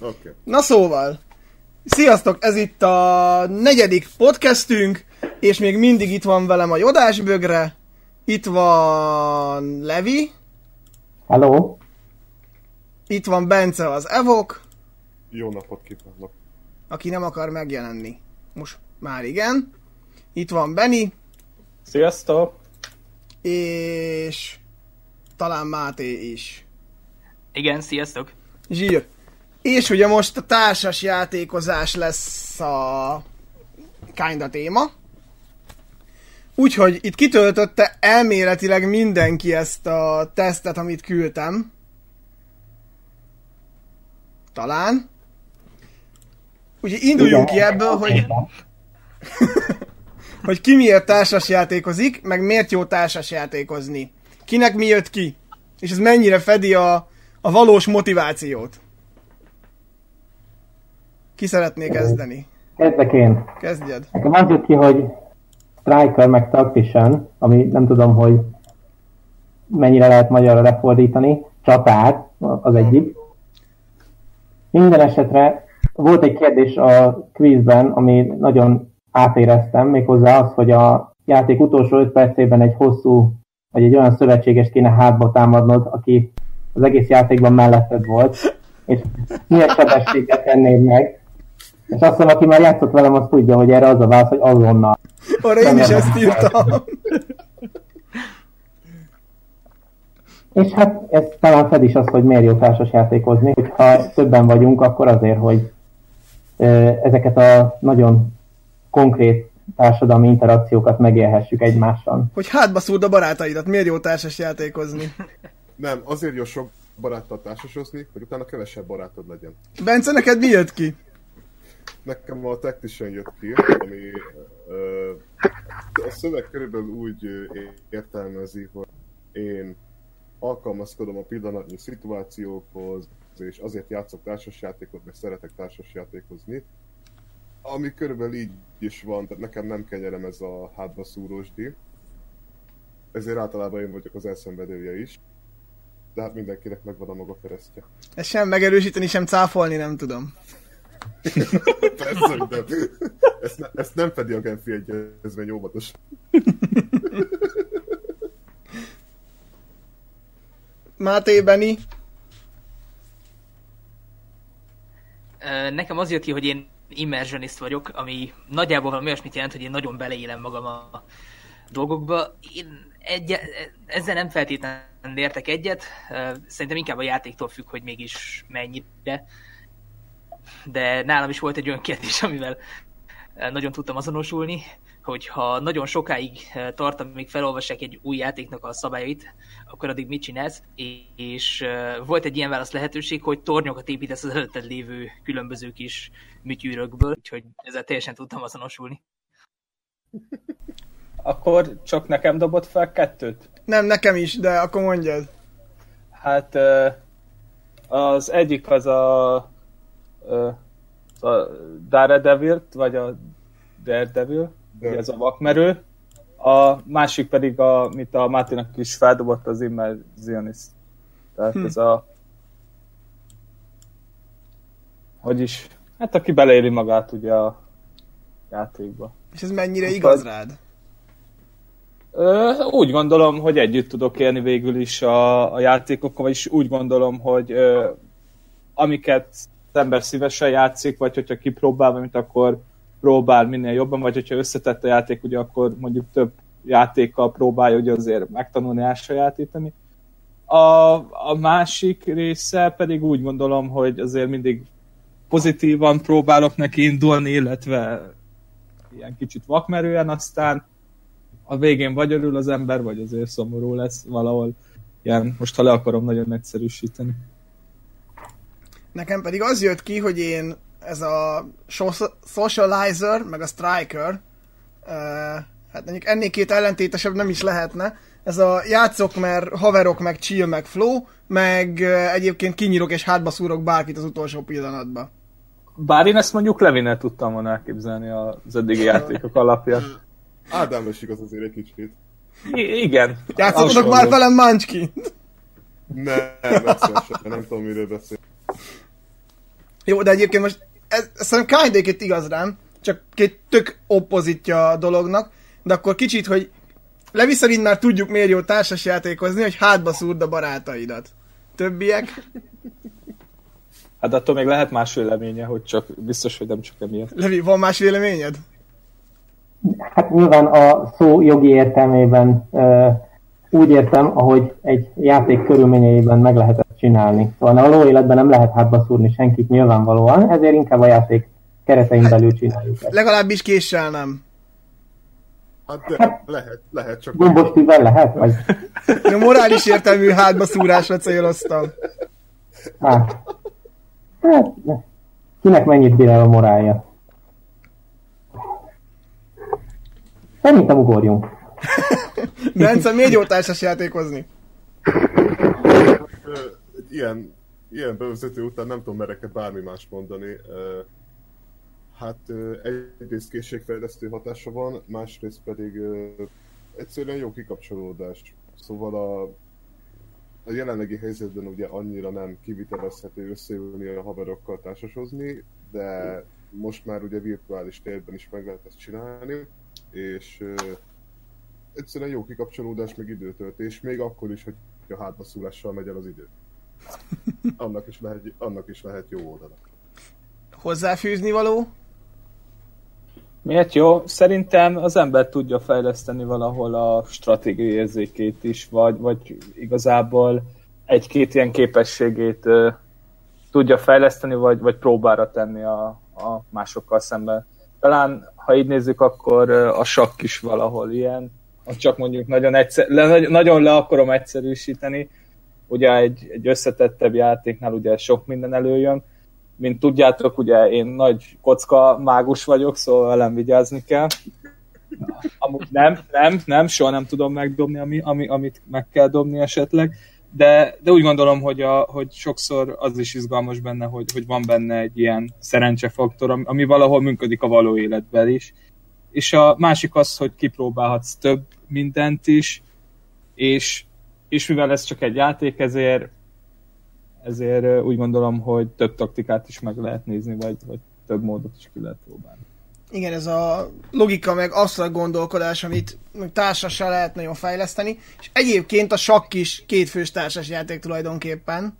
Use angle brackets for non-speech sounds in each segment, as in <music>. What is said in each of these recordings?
Okay. Na szóval, sziasztok, ez itt a negyedik podcastünk, és még mindig itt van velem a Jodásbögre, itt van Levi, Hello. itt van Bence az Evok, Jó napot kívánok. aki nem akar megjelenni. Most már igen. Itt van Benny, Sziasztok! és talán Máté is. Igen, sziasztok! Zsír. És ugye most a társas játékozás lesz a kinda téma. Úgyhogy itt kitöltötte elméletileg mindenki ezt a tesztet, amit küldtem. Talán. Úgyhogy induljunk ki ebből, hogy, <laughs> hogy ki miért társas játékozik, meg miért jó társas játékozni. Kinek mi jött ki. És ez mennyire fedi a, a valós motivációt. Ki szeretné kezdeni? Kezdek én. Kezdjed. Nekem az jött ki, hogy Striker meg Tactician, ami nem tudom, hogy mennyire lehet magyarra lefordítani. Csatár az egyik. Minden esetre volt egy kérdés a quizben, ami nagyon átéreztem, méghozzá az, hogy a játék utolsó 5 percében egy hosszú, vagy egy olyan szövetséges kéne hátba támadnod, aki az egész játékban melletted volt, és milyen sebességet tennéd meg. És azt hiszem, aki már játszott velem, az tudja, hogy erre az a válasz, hogy azonnal. Arra én is ezt írtam. És hát ez talán fed is az, hogy miért jó társas játékozni, hogyha többen vagyunk, akkor azért, hogy ezeket a nagyon konkrét társadalmi interakciókat megélhessük egymással. Hogy hátba szúrd a barátaidat, miért jó társas játékozni? Nem, azért jó sok baráttal társasozni, hogy utána kevesebb barátod legyen. Bence, neked mi jött ki? Nekem a Tactician jött ki, ami a szöveg körülbelül úgy értelmezi, hogy én alkalmazkodom a pillanatnyi szituációkhoz, és azért játszok társasjátékot, mert szeretek társasjátékozni. Ami körülbelül így is van, tehát nekem nem kenyerem ez a hátba szúrósdi. Ezért általában én vagyok az elszenvedője is. De hát mindenkinek megvan a maga keresztje. Ezt sem megerősíteni, sem cáfolni nem tudom. Persze, hogy nem. Ezt, ne, ezt nem fedi a Genfi egyezmény óvatos. Máté, Benni, Ö, Nekem az jött ki, hogy én immersionist vagyok, ami nagyjából valami olyasmit jelent, hogy én nagyon beleélem magam a dolgokba. Én egy, ezzel nem feltétlenül értek egyet, szerintem inkább a játéktól függ, hogy mégis mennyire. De nálam is volt egy olyan kérdés, <laughs> amivel ö, nagyon tudtam azonosulni, hogyha nagyon sokáig ö, tart, amíg felolvassák egy új játéknak a szabályait, akkor addig mit csinálsz? És uh, volt egy ilyen válasz lehetőség, hogy tornyokat építesz az előtted lévő különböző kis műtyűrökből, úgyhogy ezzel teljesen tudtam azonosulni. Akkor csak nekem dobott fel kettőt? nem, nekem is, de akkor mondjad. Hát az egyik az a, a Daredevil, vagy a Daredevil, ugye ez a vakmerő. A másik pedig, a, amit a Máténak is feldobott, az Immersionist. Tehát hm. ez a hogy is, hát aki beleéli magát ugye a játékba. És ez mennyire Akkor- igaz rád? Ö, úgy gondolom, hogy együtt tudok élni végül is a, a játékokkal, vagyis úgy gondolom, hogy ö, amiket az ember szívesen játszik, vagy hogyha kipróbál, mint akkor próbál minél jobban, vagy hogyha összetett a játék, ugye akkor mondjuk több játékkal próbálja ugye azért megtanulni, elsajátítani. A, a másik része pedig úgy gondolom, hogy azért mindig pozitívan próbálok neki indulni, illetve ilyen kicsit vakmerően, aztán a végén vagy örül az ember, vagy azért szomorú lesz valahol. Ilyen, most ha le akarom nagyon egyszerűsíteni. Nekem pedig az jött ki, hogy én ez a so- socializer, meg a striker, uh, hát mondjuk ennél két ellentétesebb nem is lehetne. Ez a játszok, mert haverok, meg chill, meg flow, meg egyébként kinyírok és hátba szúrok bárkit az utolsó pillanatban. Bár én ezt mondjuk Levinnel tudtam volna elképzelni az eddigi játékok alapján. Ádám is igaz azért egy kicsit. I- igen. Játszottatok már velem Munchkin? Nem, sem, nem tudom miről beszél. Jó, de egyébként most ez, szerintem kinda igaz rám, csak két tök oppozitja a dolognak, de akkor kicsit, hogy Levi szerint már tudjuk miért jó társas játékozni, hogy hátba szúrd a barátaidat. Többiek? Hát attól még lehet más véleménye, hogy csak biztos, hogy nem csak emiatt. Levi, van más véleményed? Hát nyilván a szó jogi értelmében ö, úgy értem, ahogy egy játék körülményeiben meg lehet csinálni. Szóval a való életben nem lehet hátba szúrni senkit nyilvánvalóan, ezért inkább a játék keretein belül csináljuk ezt. Legalábbis késsel nem. Hát de lehet, lehet csak... Gombos tűvel lehet? Vagy? A morális értelmű hátba szúrásra céloztam. Hát, hát, kinek mennyit bír el a morálja? Szerintem ugorjunk. Bence, miért jó társas játékozni? Ilyen, ilyen bevezető után nem tudom mereke bármi más mondani. Hát egyrészt készségfejlesztő hatása van, másrészt pedig egyszerűen jó kikapcsolódás. Szóval a, a jelenlegi helyzetben ugye annyira nem kivitelezhető összeülni a haverokkal társasozni, de most már ugye virtuális térben is meg lehet ezt csinálni, és egyszerűen jó kikapcsolódás, meg időtöltés, még akkor is, hogy a hátbaszúlással megy el az idő. Annak is lehet, annak is lehet jó oldala. Hozzáfűzni való? Miért jó? Szerintem az ember tudja fejleszteni valahol a stratégiai érzékét is, vagy, vagy igazából egy-két ilyen képességét ö, tudja fejleszteni, vagy, vagy próbára tenni a, a másokkal szemben. Talán, ha így nézzük, akkor ö, a sakk is valahol ilyen, ha csak mondjuk nagyon, egyszer, le, nagyon le akarom egyszerűsíteni, ugye egy, egy összetettebb játéknál ugye sok minden előjön, mint tudjátok, ugye én nagy kocka mágus vagyok, szóval velem vigyázni kell. Amúgy nem, nem, nem, soha nem tudom megdobni, ami, ami, amit meg kell dobni esetleg, de, de úgy gondolom, hogy, a, hogy sokszor az is izgalmas benne, hogy, hogy van benne egy ilyen szerencsefaktor, ami, ami valahol működik a való életben is. És a másik az, hogy kipróbálhatsz több mindent is, és, és mivel ez csak egy játék, ezért ezért úgy gondolom, hogy több taktikát is meg lehet nézni, vagy, vagy több módot is ki lehet próbálni. Igen, ez a logika meg abszolút gondolkodás, amit társassal lehet nagyon fejleszteni, és egyébként a sakk is kétfős társas játék tulajdonképpen.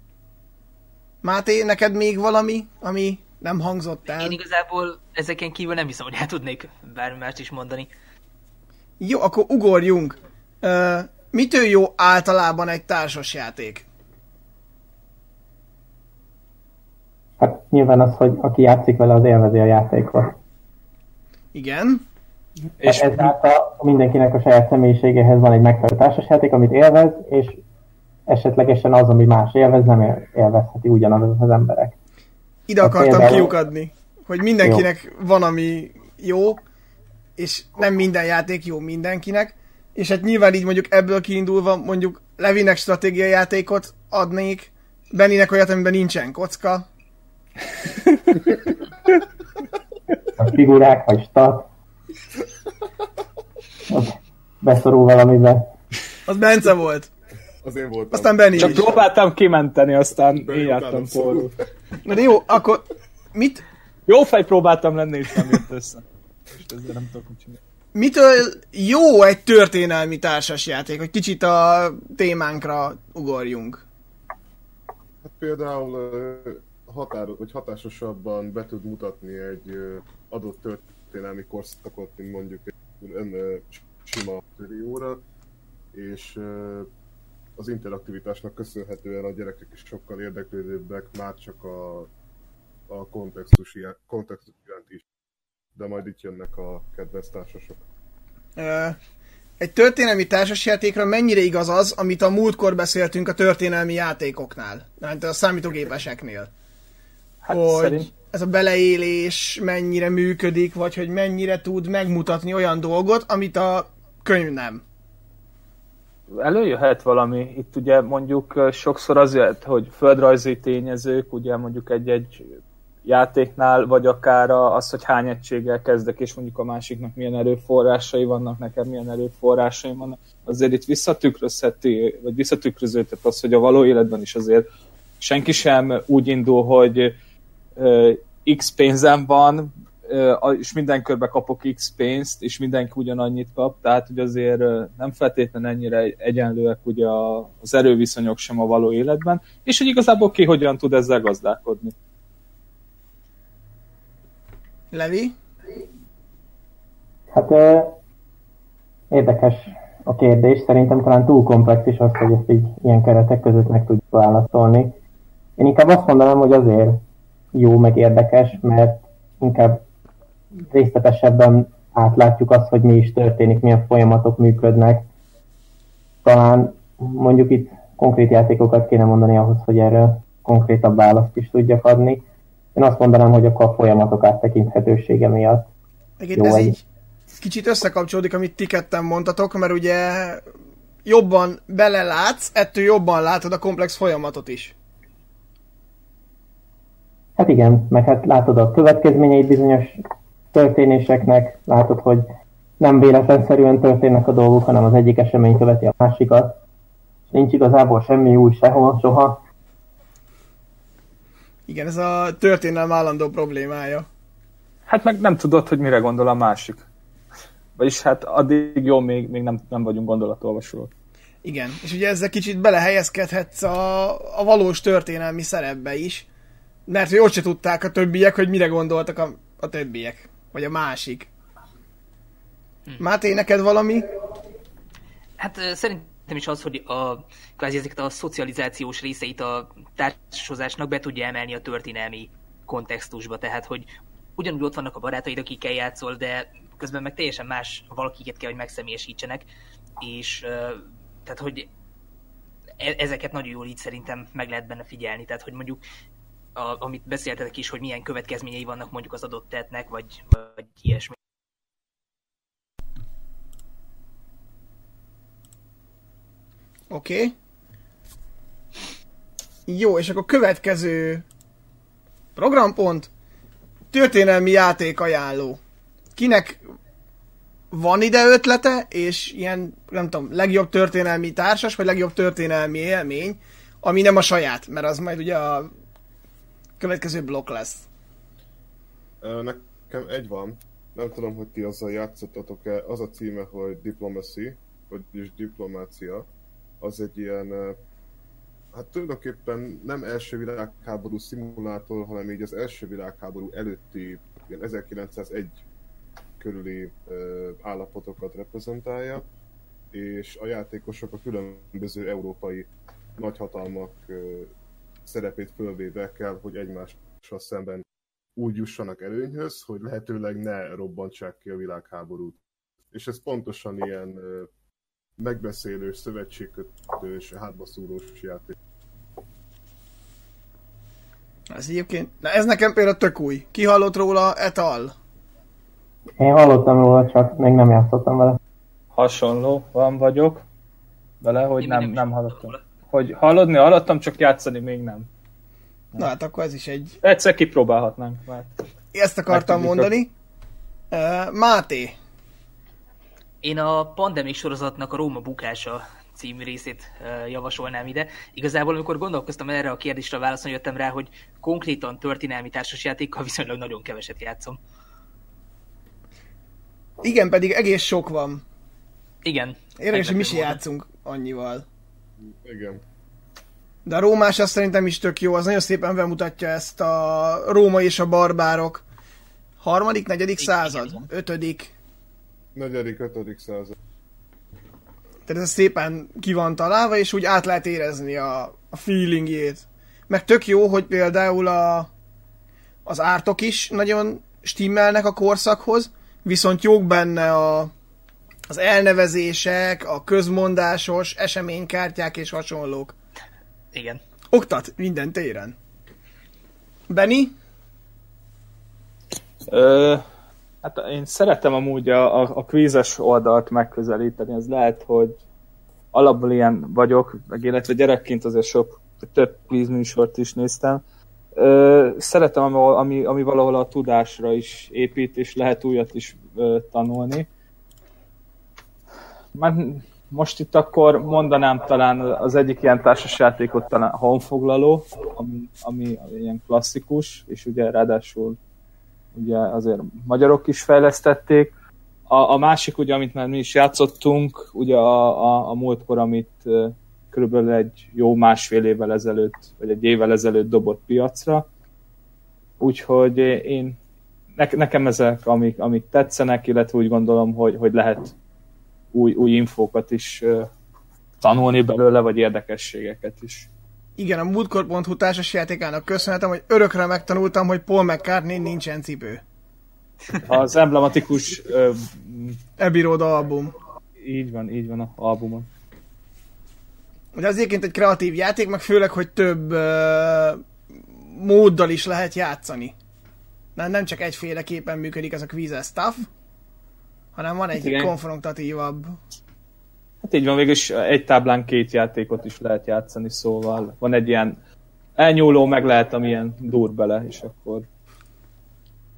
Máté, neked még valami, ami nem hangzott el? Én igazából ezeken kívül nem hiszem, hogy el tudnék bármi mást is mondani. Jó, akkor ugorjunk. Uh, mitől jó általában egy társas játék? Hát nyilván az, hogy aki játszik vele, az élvezi a játékot. Igen. És hát ezáltal mindenkinek a saját személyiségehez van egy megfelelő társasjáték, amit élvez, és esetlegesen az, ami más élvez, nem élvezheti ugyanaz az emberek. Ide akartam például... kiukadni, hogy mindenkinek jó. van, ami jó, és nem minden játék jó mindenkinek, és hát nyilván így mondjuk ebből kiindulva mondjuk Levinek stratégiai játékot adnék, Benninek olyat, amiben nincsen kocka, a figurák, vagy stat. Beszorul valamibe. Az Bence volt. Az én voltam. Aztán Benny Csak is. próbáltam kimenteni, aztán Benny én jártam forró. Na de jó, akkor mit, Jó fej próbáltam lenni, és nem jött össze. Most ezzel nem tudok mit csinálni. Mitől jó egy történelmi társasjáték, hogy kicsit a témánkra ugorjunk? Hát például ö, határo, vagy hatásosabban be tud mutatni egy adott történelmi korszakot, mint mondjuk egy sima óra, és az interaktivitásnak köszönhetően a gyerekek is sokkal érdeklődőbbek, már csak a, a kontextus, kontextus iránt is. De majd itt jönnek a kedvenc társasok. Egy történelmi társasjátékra mennyire igaz az, amit a múltkor beszéltünk a történelmi játékoknál, mert a számítógépeseknél? Hát hogy szerint ez a beleélés mennyire működik, vagy hogy mennyire tud megmutatni olyan dolgot, amit a könyv nem. előjöhet valami. Itt ugye mondjuk sokszor azért, hogy földrajzi tényezők, ugye mondjuk egy-egy játéknál, vagy akár az, hogy hány egységgel kezdek, és mondjuk a másiknak milyen erőforrásai vannak, nekem milyen erőforrásaim vannak, azért itt visszatükrözheti, vagy visszatükröződhet az, hogy a való életben is azért senki sem úgy indul, hogy X pénzem van, és minden körbe kapok X pénzt, és mindenki ugyanannyit kap, tehát hogy azért nem feltétlenül ennyire egyenlőek ugye az erőviszonyok sem a való életben, és hogy igazából ki hogyan tud ezzel gazdálkodni. Levi? Hát érdekes a kérdés. Szerintem talán túl komplex is az, hogy ezt így ilyen keretek között meg tudjuk válaszolni. Én inkább azt mondanám, hogy azért jó, meg érdekes, mert inkább részletesebben átlátjuk azt, hogy mi is történik, milyen folyamatok működnek. Talán mondjuk itt konkrét játékokat kéne mondani ahhoz, hogy erre konkrétabb választ is tudjak adni. Én azt mondanám, hogy akkor a folyamatok áttekinthetősége miatt. Egyébként ez egy- így kicsit összekapcsolódik, amit ti ketten mondtatok, mert ugye jobban belelátsz, ettől jobban látod a komplex folyamatot is. Hát igen, meg hát látod a következményeit bizonyos történéseknek, látod, hogy nem véletlenszerűen történnek a dolgok, hanem az egyik esemény követi a másikat. És nincs igazából semmi új sehol, soha. Igen, ez a történelem állandó problémája. Hát meg nem tudod, hogy mire gondol a másik. Vagyis hát addig jó, még, még nem, nem vagyunk gondolatolvasók. Igen, és ugye ezzel kicsit belehelyezkedhetsz a, a valós történelmi szerepbe is, mert hogy ott se tudták a többiek, hogy mire gondoltak a, a többiek, vagy a másik. Máté, neked valami? Hát ö, szerintem is az, hogy a, kvázi ezeket a szocializációs részeit a társashozásnak be tudja emelni a történelmi kontextusba, tehát hogy ugyanúgy ott vannak a barátaid, akikkel játszol, de közben meg teljesen más valakiket kell, hogy megszemélyesítsenek, és tehát, hogy e- ezeket nagyon jól így szerintem meg lehet benne figyelni, tehát, hogy mondjuk a, amit beszéltetek is, hogy milyen következményei vannak mondjuk az adott tettnek, vagy, vagy ilyesmi. Oké. Okay. Jó, és akkor következő programpont. Történelmi játék ajánló. Kinek van ide ötlete, és ilyen, nem tudom, legjobb történelmi társas, vagy legjobb történelmi élmény, ami nem a saját, mert az majd ugye a következő blokk lesz. Nekem egy van, nem tudom, hogy ti azzal játszottatok-e, az a címe, hogy Diplomacy, vagyis Diplomácia. Az egy ilyen, hát tulajdonképpen nem első világháború szimulátor, hanem így az első világháború előtti, ilyen 1901 körüli állapotokat reprezentálja, és a játékosok a különböző európai nagyhatalmak szerepét fölvéve kell, hogy egymással szemben úgy jussanak előnyhöz, hogy lehetőleg ne robbantsák ki a világháborút. És ez pontosan ilyen megbeszélős, szövetségkötős, hátbaszúrós játék. Ez egyébként, na ez nekem például tök új. Ki hallott róla etal? Én hallottam róla, csak még nem játszottam vele. Hasonló van vagyok vele, hogy Én nem, is nem hallottam. róla. Hogy hallodni hallottam, csak játszani még nem. Na hát akkor ez is egy... Egyszer kipróbálhatnánk már. Ezt akartam mondani. Uh, Máté, Én a Pandemic sorozatnak a Róma bukása című részét javasolnám ide. Igazából, amikor gondolkoztam erre a kérdésre, válaszolni jöttem rá, hogy konkrétan történelmi társasjátékkal viszonylag nagyon keveset játszom. igen, pedig egész sok van. Igen. Érdekes, hogy mi meglepő játszunk annyival. Igen. De a Rómás azt szerintem is tök jó, az nagyon szépen bemutatja ezt a Róma és a barbárok. Harmadik, negyedik Igen, század? igen. Ötödik. Negyedik, ötödik század. Tehát ez szépen ki van találva, és úgy át lehet érezni a, a feelingjét. Meg tök jó, hogy például a, az ártok is nagyon stimmelnek a korszakhoz, viszont jók benne a, az elnevezések, a közmondásos eseménykártyák és hasonlók. Igen. Oktat minden téren. Benny? Ö, hát én szeretem amúgy a, a, a kvízes oldalt megközelíteni, ez lehet, hogy alapból ilyen vagyok, meg illetve gyerekként azért sok, több kvízműsort is néztem. Ö, szeretem, ami, ami, ami valahol a tudásra is épít, és lehet újat is ö, tanulni. Már most itt akkor mondanám talán az egyik ilyen társasjátékot talán honfoglaló, ami, ami, ilyen klasszikus, és ugye ráadásul ugye azért magyarok is fejlesztették. A, a másik, ugye, amit már mi is játszottunk, ugye a, a, a múltkor, amit körülbelül egy jó másfél évvel ezelőtt, vagy egy évvel ezelőtt dobott piacra. Úgyhogy én, ne, nekem ezek, amik, amik tetszenek, illetve úgy gondolom, hogy, hogy lehet új, új infókat is tanulni belőle, vagy érdekességeket is. Igen, a múltkor.hu társas játékának köszönhetem, hogy örökre megtanultam, hogy Paul McCartney nincsen cipő. Az emblematikus... Uh, Abbey Road album. Így van, így van a albumon. Ugye az egyébként egy kreatív játék, meg főleg, hogy több uh, móddal is lehet játszani. Nem, nem csak egyféleképpen működik ez a quiz stuff, hanem van egy Igen. konfrontatívabb. Hát így van, végülis egy táblán két játékot is lehet játszani, szóval van egy ilyen elnyúló, meg lehet amilyen dur bele, és akkor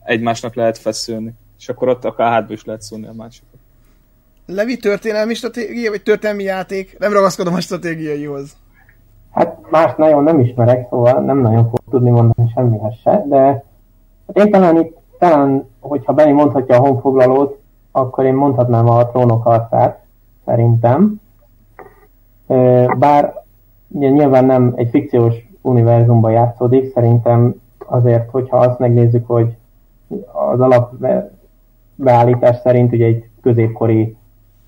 egymásnak lehet feszülni. És akkor ott akár hátba is lehet szólni a másikat. Levi történelmi stratégia, vagy történelmi játék? Nem ragaszkodom a stratégiaihoz. Hát más nagyon nem ismerek, szóval nem nagyon fog tudni mondani semmihez se, de hát én talán itt, talán, hogyha Benni mondhatja a honfoglalót, akkor én mondhatnám a trónok harcát, szerintem. Bár nyilván nem egy fikciós univerzumban játszódik, szerintem azért, hogyha azt megnézzük, hogy az alapbeállítás szerint ugye egy középkori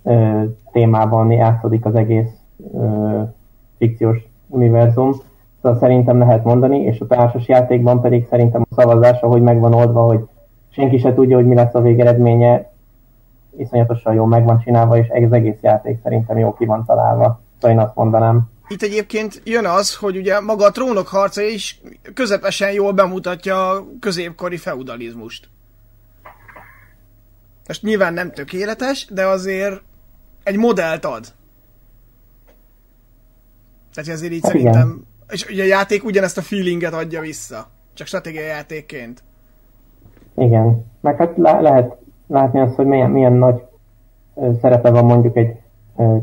ö, témában játszódik az egész ö, fikciós univerzum, szóval szerintem lehet mondani, és a társas játékban pedig szerintem a szavazás, ahogy megvan oldva, hogy senki se tudja, hogy mi lesz a végeredménye, iszonyatosan jól meg van csinálva, és ez egész játék szerintem jó ki van találva. Szóval én azt mondanám. Itt egyébként jön az, hogy ugye maga a trónok harca is közepesen jól bemutatja a középkori feudalizmust. Most nyilván nem tökéletes, de azért egy modellt ad. Tehát azért így hát szerintem... Igen. És ugye a játék ugyanezt a feelinget adja vissza. Csak stratégiai játékként. Igen. Meg hát le- lehet látni azt, hogy milyen, milyen nagy szerepe van mondjuk egy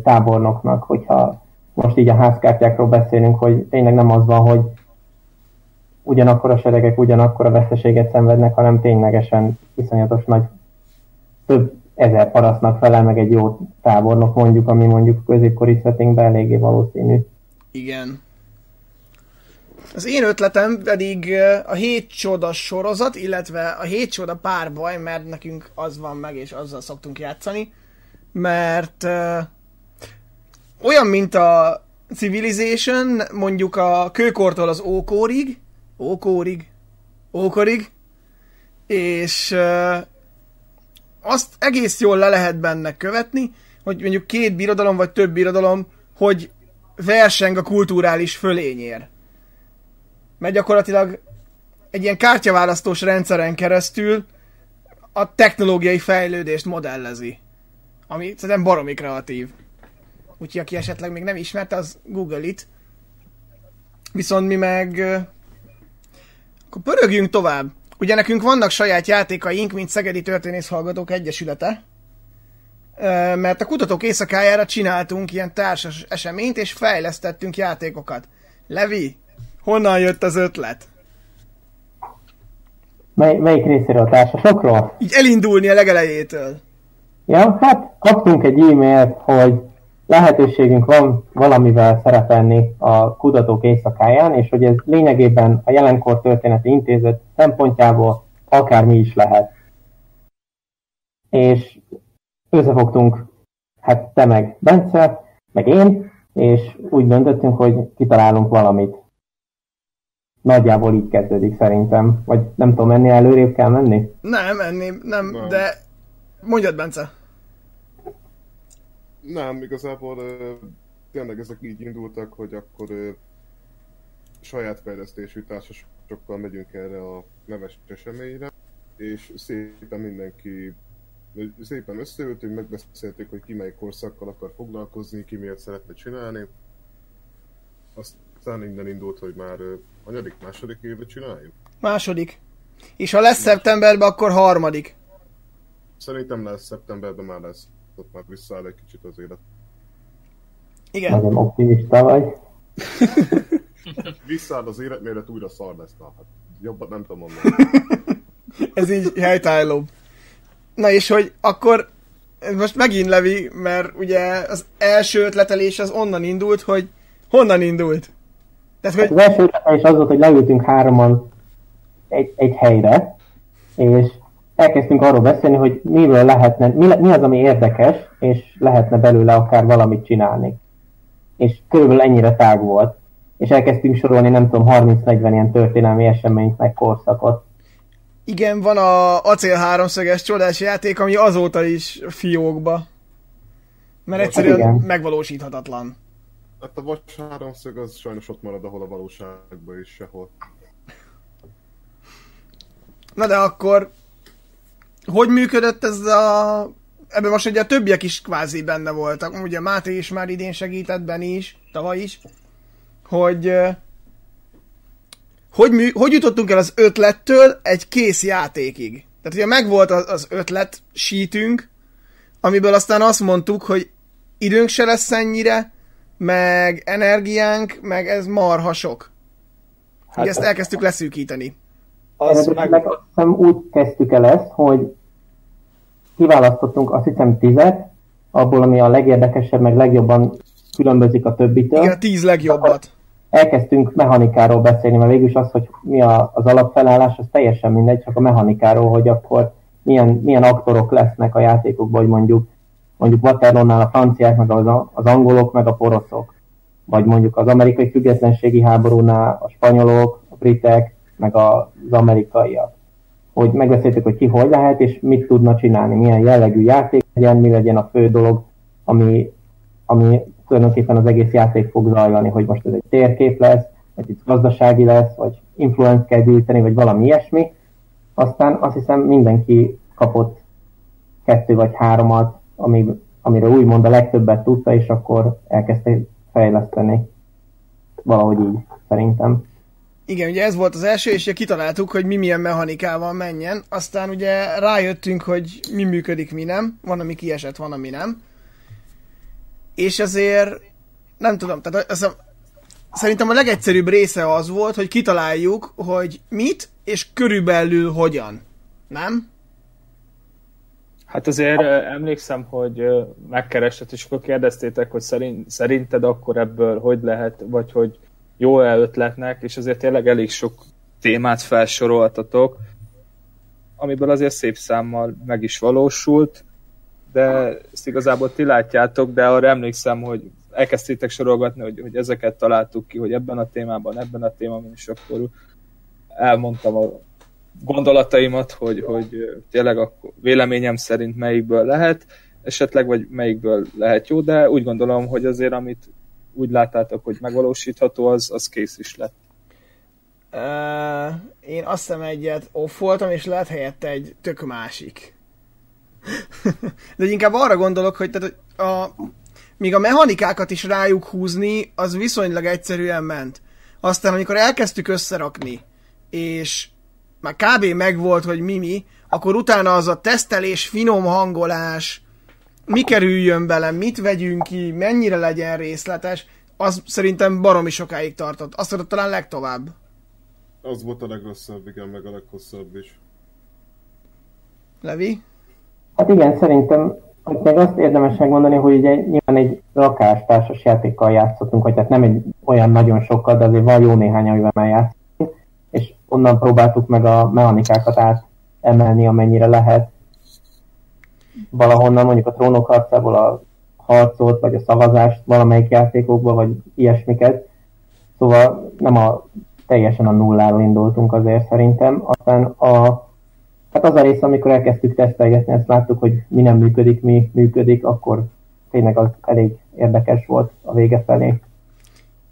tábornoknak, hogyha most így a házkártyákról beszélünk, hogy tényleg nem az van, hogy ugyanakkor a seregek ugyanakkor a veszteséget szenvednek, hanem ténylegesen iszonyatos nagy több ezer parasznak felel meg egy jó tábornok mondjuk, ami mondjuk középkori settingben eléggé valószínű. Igen. Az én ötletem pedig a hét csoda sorozat, illetve a hét csoda párbaj, mert nekünk az van meg, és azzal szoktunk játszani, mert uh, olyan, mint a Civilization, mondjuk a kőkortól az ókórig, ókórig, ókorig, és uh, azt egész jól le lehet benne követni, hogy mondjuk két birodalom vagy több birodalom, hogy verseng a kulturális fölényér mert gyakorlatilag egy ilyen kártyaválasztós rendszeren keresztül a technológiai fejlődést modellezi. Ami szerintem baromi kreatív. Úgyhogy aki esetleg még nem ismerte, az Google it. Viszont mi meg... Akkor pörögjünk tovább. Ugye nekünk vannak saját játékaink, mint Szegedi Történész Hallgatók Egyesülete, mert a kutatók éjszakájára csináltunk ilyen társas eseményt, és fejlesztettünk játékokat. Levi, Honnan jött az ötlet? Mely, melyik részéről a társasokról? Így elindulni a legelejétől. Ja, hát kaptunk egy e-mailt, hogy lehetőségünk van valamivel szerepelni a kutatók éjszakáján, és hogy ez lényegében a jelenkor történeti intézet szempontjából akármi is lehet. És összefogtunk, hát te meg Bence, meg én, és úgy döntöttünk, hogy kitalálunk valamit. Nagyjából így kezdődik szerintem. Vagy nem tudom, ennél előrébb kell menni? Nem, ennél nem, nem. de mondjad, Bence. Nem, igazából tényleg ezek így indultak, hogy akkor saját fejlesztésű társasokkal megyünk erre a neves eseményre, és szépen mindenki szépen összeültünk, megbeszéltük, hogy ki melyik korszakkal akar foglalkozni, ki miért szeretne csinálni. Aztán innen indult, hogy már Anyadik, második éve csináljuk? Második. És ha lesz szeptemberben, akkor harmadik. Szerintem lesz, szeptemberben már lesz. Ott már visszaáll egy kicsit az élet. Igen. Nagyon optimista vagy. <laughs> Visszaáll az életméret, újra szar lesz. Na, hát jobbat nem tudom mondani. <laughs> Ez így helytállóbb. Na és hogy akkor most megint Levi, mert ugye az első ötletelés az onnan indult, hogy honnan indult? Tehát, Az hogy első ötletelés az volt, hogy leültünk hároman egy, egy helyre, és elkezdtünk arról beszélni, hogy miről lehetne, mi, le- mi az, ami érdekes, és lehetne belőle akár valamit csinálni. És körülbelül ennyire tág volt. És elkezdtünk sorolni, nem tudom, 30-40 ilyen történelmi eseményt, meg korszakot. igen, van a acél háromszöges csodás játék, ami azóta is fiókba. Mert egyszerűen igen. megvalósíthatatlan. Hát a vas háromszög az sajnos ott marad, ahol a valóságban is sehol. Na de akkor hogy működött ez a... Ebben most ugye a többiek is kvázi benne voltak. Ugye Máté is már idén segített, Benni is, tavaly is. Hogy... Hogy, mű, hogy jutottunk el az ötlettől egy kész játékig? Tehát ugye megvolt az, az ötlet sítünk, amiből aztán azt mondtuk, hogy időnk se lesz ennyire, meg energiánk, meg ez marha sok. Hát, ezt elkezdtük leszűkíteni. az Eredetileg meg, azt hiszem úgy kezdtük el ezt, hogy kiválasztottunk azt hiszem tizet, abból, ami a legérdekesebb, meg legjobban különbözik a többitől. Igen, a tíz legjobbat. elkezdtünk mechanikáról beszélni, mert végülis az, hogy mi a, az alapfelállás, az teljesen mindegy, csak a mechanikáról, hogy akkor milyen, milyen aktorok lesznek a játékokban, hogy mondjuk mondjuk Waterloo-nál a franciák, meg az, az angolok, meg a poroszok. Vagy mondjuk az amerikai függetlenségi háborúnál a spanyolok, a britek, meg az amerikaiak. Hogy megbeszéltük, hogy ki hogy lehet, és mit tudna csinálni, milyen jellegű játék legyen, mi legyen a fő dolog, ami, ami tulajdonképpen az egész játék fog zajlani, hogy most ez egy térkép lesz, vagy egy gazdasági lesz, vagy influence kell gyűjteni, vagy valami ilyesmi. Aztán azt hiszem mindenki kapott kettő vagy háromat, ami, amire úgymond a legtöbbet tudta, és akkor elkezdte fejleszteni. Valahogy így, szerintem. Igen, ugye ez volt az első, és ugye kitaláltuk, hogy mi milyen mechanikával menjen. Aztán ugye rájöttünk, hogy mi működik, mi nem. Van, ami kiesett, van, ami nem. És azért nem tudom, tehát az szerintem a legegyszerűbb része az volt, hogy kitaláljuk, hogy mit, és körülbelül hogyan. Nem? Hát azért emlékszem, hogy megkeresett, és akkor kérdeztétek, hogy szerint, szerinted akkor ebből hogy lehet, vagy hogy jó-e ötletnek, és azért tényleg elég sok témát felsoroltatok, amiből azért szép számmal meg is valósult, de ezt igazából ti látjátok, de arra emlékszem, hogy elkezdtétek sorolgatni, hogy, hogy ezeket találtuk ki, hogy ebben a témában, ebben a témában, és akkor elmondtam a gondolataimat, hogy, hogy tényleg a véleményem szerint melyikből lehet, esetleg, vagy melyikből lehet jó, de úgy gondolom, hogy azért, amit úgy láttátok, hogy megvalósítható, az, az kész is lett. Uh, én azt hiszem egyet off voltam, és lehet helyette egy tök másik. <laughs> De inkább arra gondolok, hogy tehát, hogy a, még a mechanikákat is rájuk húzni, az viszonylag egyszerűen ment. Aztán, amikor elkezdtük összerakni, és már kb. megvolt, hogy mi mi, akkor utána az a tesztelés, finom hangolás, mi kerüljön bele, mit vegyünk ki, mennyire legyen részletes, az szerintem baromi sokáig tartott. Azt tudod talán legtovább. Az volt a legrosszabb, igen, meg a leghosszabb is. Levi? Hát igen, szerintem hogy még azt érdemes megmondani, hogy ugye nyilván egy rakástársas játékkal játszottunk, vagy tehát nem egy olyan nagyon sokkal, de azért van jó néhány, amivel már játszottunk, onnan próbáltuk meg a mechanikákat átemelni, amennyire lehet. Valahonnan mondjuk a trónok harcából a harcot, vagy a szavazást valamelyik játékokba, vagy ilyesmiket. Szóval nem a teljesen a nulláról indultunk azért szerintem. Aztán a Hát az a rész, amikor elkezdtük tesztelgetni, ezt láttuk, hogy mi nem működik, mi működik, akkor tényleg az elég érdekes volt a vége felé.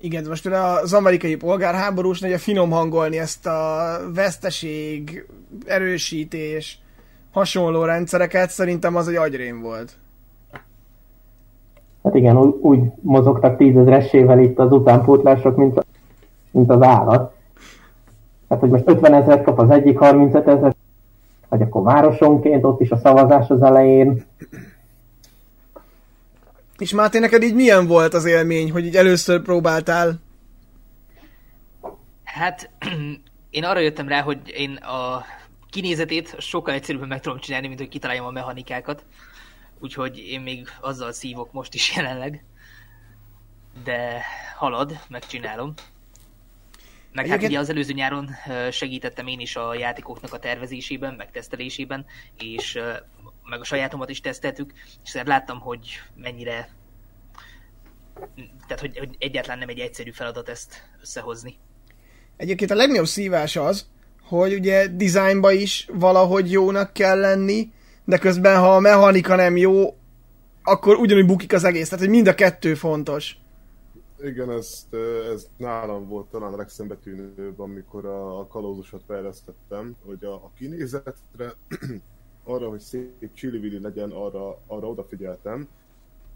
Igen, most az amerikai polgárháborús ugye finom hangolni ezt a veszteség, erősítés, hasonló rendszereket, szerintem az egy agyrém volt. Hát igen, úgy, mozogtak tízezressével itt az utánpótlások, mint, mint az állat. Hát, hogy most 50 ezeret kap az egyik, 35 ezer, vagy akkor városonként, ott is a szavazás az elején. És Máté, neked így milyen volt az élmény, hogy így először próbáltál? Hát <clears throat> én arra jöttem rá, hogy én a kinézetét sokkal egyszerűbben meg tudom csinálni, mint hogy kitaláljam a mechanikákat. Úgyhogy én még azzal szívok most is jelenleg. De halad, megcsinálom. Meg hát Egyébként- ugye az előző nyáron segítettem én is a játékoknak a tervezésében, meg tesztelésében, és meg a sajátomat is teszteltük, és láttam, hogy mennyire tehát, hogy, hogy egyáltalán nem egy egyszerű feladat ezt összehozni. Egyébként a legnagyobb szívás az, hogy ugye dizájnba is valahogy jónak kell lenni, de közben ha a mechanika nem jó, akkor ugyanúgy bukik az egész. Tehát, hogy mind a kettő fontos. Igen, ez, ez nálam volt talán a legszembetűnőbb, amikor a, a kalózusot fejlesztettem, hogy a, a kinézetre, arra, hogy szép csili legyen, arra, arra odafigyeltem.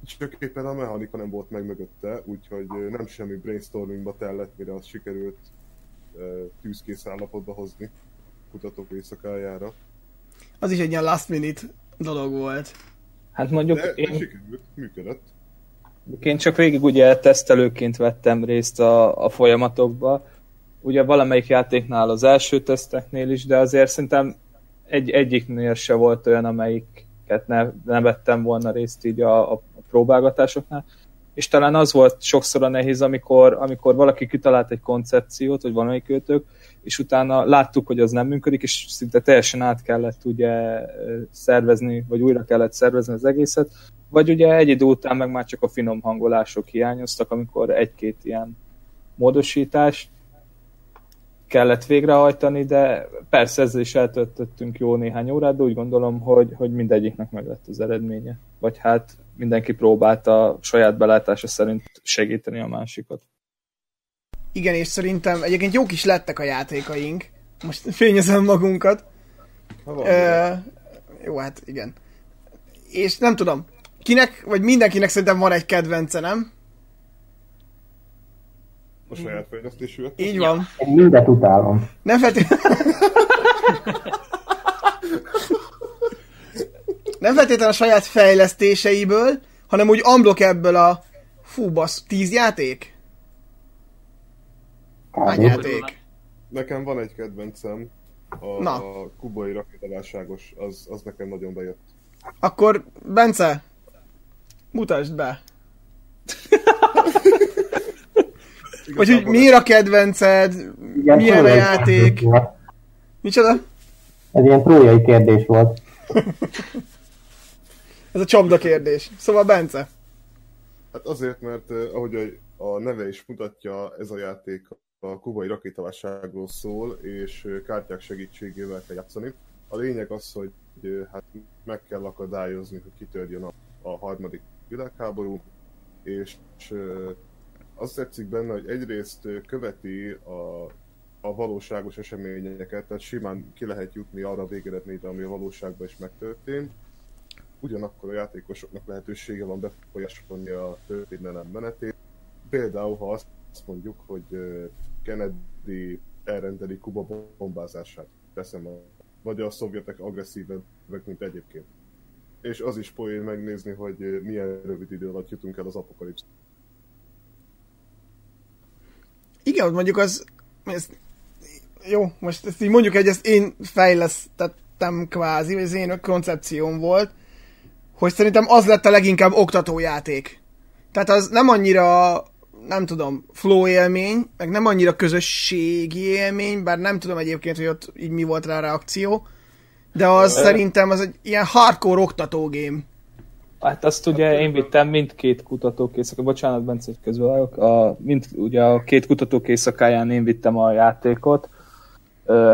Csak éppen a mechanika nem volt meg mögötte, úgyhogy nem semmi brainstormingba tellett, mire az sikerült tűzkész állapotba hozni kutatók éjszakájára. Az is egy ilyen last minute dolog volt. Hát mondjuk de én, sikerült, működött. én csak végig ugye tesztelőként vettem részt a, a folyamatokba. Ugye valamelyik játéknál az első teszteknél is, de azért szerintem egy, egyiknél se volt olyan, amelyiket ne, ne vettem volna részt így a, a próbálgatásoknál. És talán az volt sokszor a nehéz, amikor, amikor valaki kitalált egy koncepciót, vagy valamelyik őtök, és utána láttuk, hogy az nem működik, és szinte teljesen át kellett ugye szervezni, vagy újra kellett szervezni az egészet, vagy ugye egy idő után meg már csak a finom hangolások hiányoztak, amikor egy-két ilyen módosítást kellett végrehajtani, de persze ezzel is eltöltöttünk jó néhány órát, de úgy gondolom, hogy, hogy mindegyiknek meg lett az eredménye. Vagy hát mindenki próbálta saját belátása szerint segíteni a másikat. Igen, és szerintem egyébként jók is lettek a játékaink. Most <laughs> fényezem magunkat. Ha van, Ö, jó, hát igen. És nem tudom, kinek, vagy mindenkinek szerintem van egy kedvence, nem? A saját fejlesztésű. Így van. Én mindet utálom. Nem feltétlenül... nem feltétlenül a saját fejlesztéseiből, hanem úgy amblok ebből a... Fú, bassz, tíz játék? Hány játék? Nekem van egy kedvencem, a, Na. a kubai rakétaválságos, az, az nekem nagyon bejött. Akkor, Bence, mutasd be. Vagy hogy miért a kedvenced, Igen, milyen a játék, volt. micsoda? Ez ilyen trójai kérdés volt. <laughs> Ez a csapda kérdés. Szóval Bence. Hát azért, mert eh, ahogy a, neve is mutatja, ez a játék a kubai rakétaválságról szól, és eh, kártyák segítségével kell játszani. A lényeg az, hogy eh, hát meg kell akadályozni, hogy kitörjön a, a harmadik világháború, és eh, azt tetszik benne, hogy egyrészt követi a, a valóságos eseményeket, tehát simán ki lehet jutni arra a végeredményre, ami a valóságban is megtörtént. Ugyanakkor a játékosoknak lehetősége van befolyásolni a történelem menetét. Például, ha azt mondjuk, hogy Kennedy elrendeli Kuba bombázását, teszem a, vagy a szovjetek agresszívebbek, mint egyébként. És az is poén megnézni, hogy milyen rövid idő alatt jutunk el az apokalipsz. Igen, hogy mondjuk az... Ez, jó, most ezt így mondjuk egy, ezt én fejlesztettem kvázi, vagy az én koncepcióm volt, hogy szerintem az lett a leginkább oktatójáték. Tehát az nem annyira, nem tudom, flow élmény, meg nem annyira közösségi élmény, bár nem tudom egyébként, hogy ott így mi volt rá a reakció, de az szerintem az egy ilyen hardcore oktató game. Hát azt ugye én vittem mindkét kutatók éjszaka, bocsánat, Bence, hogy közbevágok, a, mind, ugye a két kutatók éjszakáján én vittem a játékot, ö,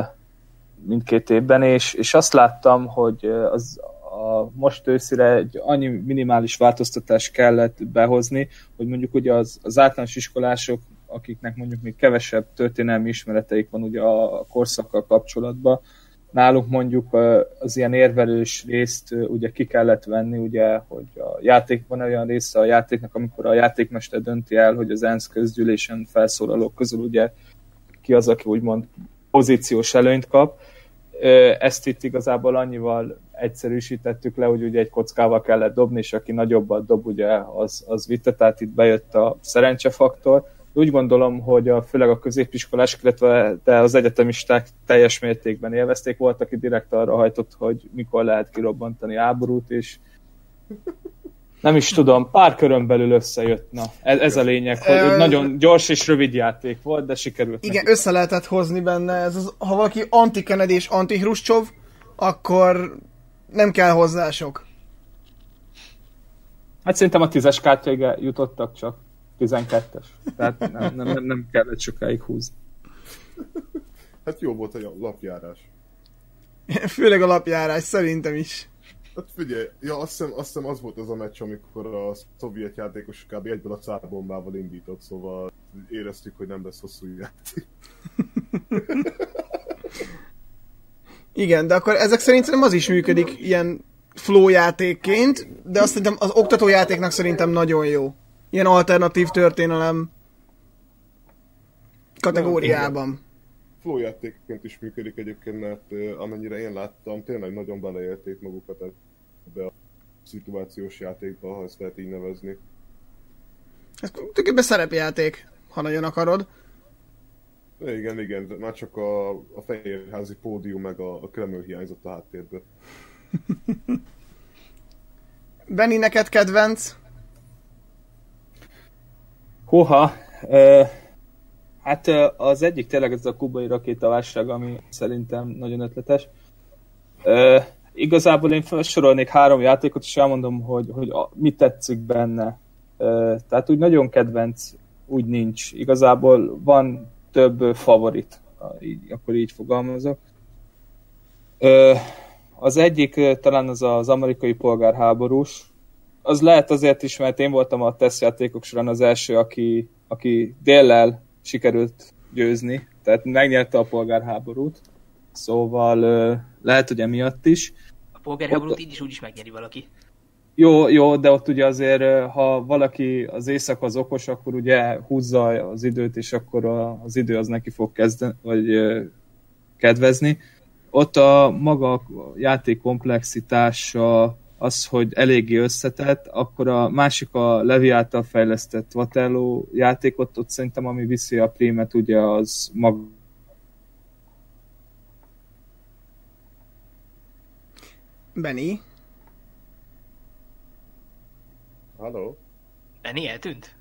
mindkét évben, és, és azt láttam, hogy az a most őszire egy annyi minimális változtatást kellett behozni, hogy mondjuk ugye az, az általános iskolások, akiknek mondjuk még kevesebb történelmi ismereteik van ugye a korszakkal kapcsolatban, nálunk mondjuk az ilyen érvelős részt ugye ki kellett venni, ugye, hogy a játék van olyan része a játéknak, amikor a játékmester dönti el, hogy az ENSZ közgyűlésen felszólalók közül ugye ki az, aki úgymond pozíciós előnyt kap. Ezt itt igazából annyival egyszerűsítettük le, hogy ugye egy kockával kellett dobni, és aki nagyobbat dob, ugye az, az vitte, tehát itt bejött a szerencsefaktor. Úgy gondolom, hogy a, főleg a középiskolás, illetve de az egyetemisták teljes mértékben élvezték. Volt, aki direkt arra hajtott, hogy mikor lehet kirobbantani áborút, és nem is tudom, pár körön belül összejött. Na, ez, ez a lényeg, hogy Ö- nagyon gyors és rövid játék volt, de sikerült. Igen, neki. össze lehetett hozni benne. Ez az, ha valaki anti-Kennedy és anti-Hruscsov, akkor nem kell hozzá sok. Hát szerintem a tízes kártyáig jutottak csak. 12-es. Tehát nem, nem, nem, nem kellett sokáig húzni. Hát jó volt a lapjárás. Főleg a lapjárás, szerintem is. Hát figyelj, ja, azt hiszem, azt hiszem az volt az a meccs, amikor a szovjet játékos kb. egyből a cárbombával indított, szóval éreztük, hogy nem lesz hosszú játék. Igen, de akkor ezek szerint szerintem az is működik ilyen flow játékként, de azt szerintem az oktatójátéknak szerintem nagyon jó. Ilyen alternatív történelem kategóriában. Flow játékként is működik egyébként, mert ö, amennyire én láttam, tényleg nagyon beleélték magukat ebbe a szituációs játékba, ha ezt lehet így nevezni. Ez tulajdonképpen szerepjáték, ha nagyon akarod. Igen, igen, már csak a, a fehérházi pódium meg a, a Kreml hiányzott a háttérből. <laughs> Benni, neked kedvenc? Húha, ö, hát az egyik tényleg ez a kubai rakétaválság, ami szerintem nagyon ötletes. Igazából én felsorolnék három játékot, és elmondom, hogy, hogy a, mi tetszik benne. Tehát úgy nagyon kedvenc úgy nincs. Igazából van több favorit, akkor így fogalmazok. Az egyik talán az az amerikai polgárháborús, az lehet azért is, mert én voltam a tesztjátékok során az első, aki, aki déllel sikerült győzni, tehát megnyerte a polgárháborút, szóval lehet, hogy emiatt is. A polgárháborút Ott- így is úgy is megnyeri valaki. Jó, jó, de ott ugye azért, ha valaki az éjszaka az okos, akkor ugye húzza az időt, és akkor az idő az neki fog kezdeni, vagy kedvezni. Ott a maga a játék komplexitása, az, hogy eléggé összetett, akkor a másik a Levi által fejlesztett Waterloo játékot, ott szerintem ami viszi a prémet, ugye az maga Benni? Halló? Benni eltűnt?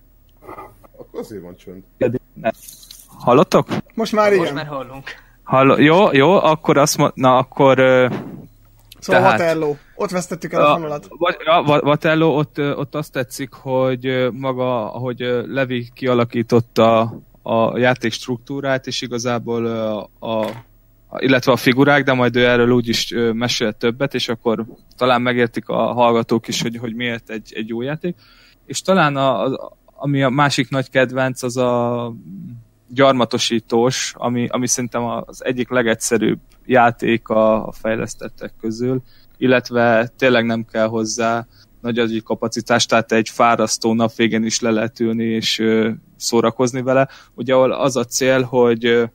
Akkor azért van csönd. Hallottok? Most már Most igen. már hallunk. Halló, jó, jó, akkor azt mond, na akkor Szóval tehát- Waterloo. Ott vesztettük el a A, ja, Va- Vatello, ott, ott azt tetszik, hogy maga, ahogy Levi kialakította a játék struktúrát, és igazából a, a illetve a figurák, de majd ő erről úgyis mesél többet, és akkor talán megértik a hallgatók is, hogy, hogy miért egy, egy jó játék. És talán a, a, ami a másik nagy kedvenc, az a gyarmatosítós, ami, ami szerintem az egyik legegyszerűbb játék a, a fejlesztettek közül, illetve tényleg nem kell hozzá nagy agyi kapacitás, tehát egy fárasztó nap végén is le lehet ülni és szórakozni vele. Ugye az a cél, hogy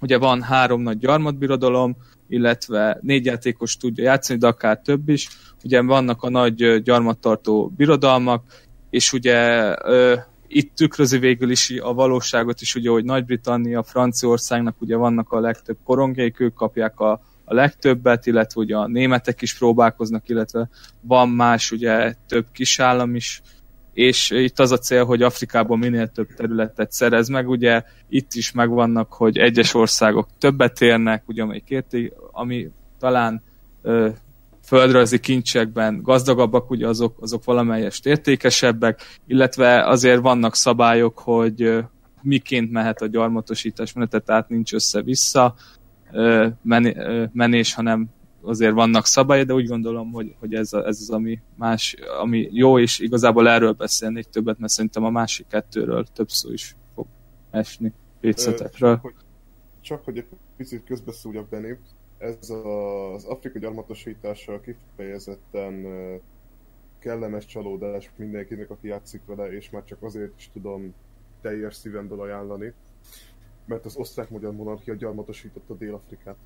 ugye van három nagy gyarmatbirodalom, illetve négy játékos tudja játszani, de akár több is. Ugye vannak a nagy gyarmattartó birodalmak, és ugye ö, itt tükrözi végül is a valóságot is, ugye, hogy Nagy-Britannia, Franciaországnak ugye vannak a legtöbb korongjaik, ők kapják a, a legtöbbet, illetve ugye a németek is próbálkoznak, illetve van más ugye több kisállam is, és itt az a cél, hogy Afrikában minél több területet szerez meg, ugye itt is megvannak, hogy egyes országok többet érnek, ugye amelyik érti, ami talán ö, földrajzi kincsekben gazdagabbak, ugye azok, azok valamelyest értékesebbek, illetve azért vannak szabályok, hogy miként mehet a gyarmatosítás menete, tehát nincs össze-vissza menés, hanem azért vannak szabályok, de úgy gondolom, hogy, hogy ez, a, ez az, ami más, ami jó, és igazából erről beszélnék többet, mert szerintem a másik kettőről több szó is fog esni pétszetekről. Csak hogy, csak hogy egy picit közbeszúrjak Benni, ez az Afrika gyarmatosítása kifejezetten kellemes csalódás mindenkinek, aki játszik vele, és már csak azért is tudom teljes szívemből ajánlani, mert az osztrák-magyar monarchia gyarmatosította Dél-Afrikát.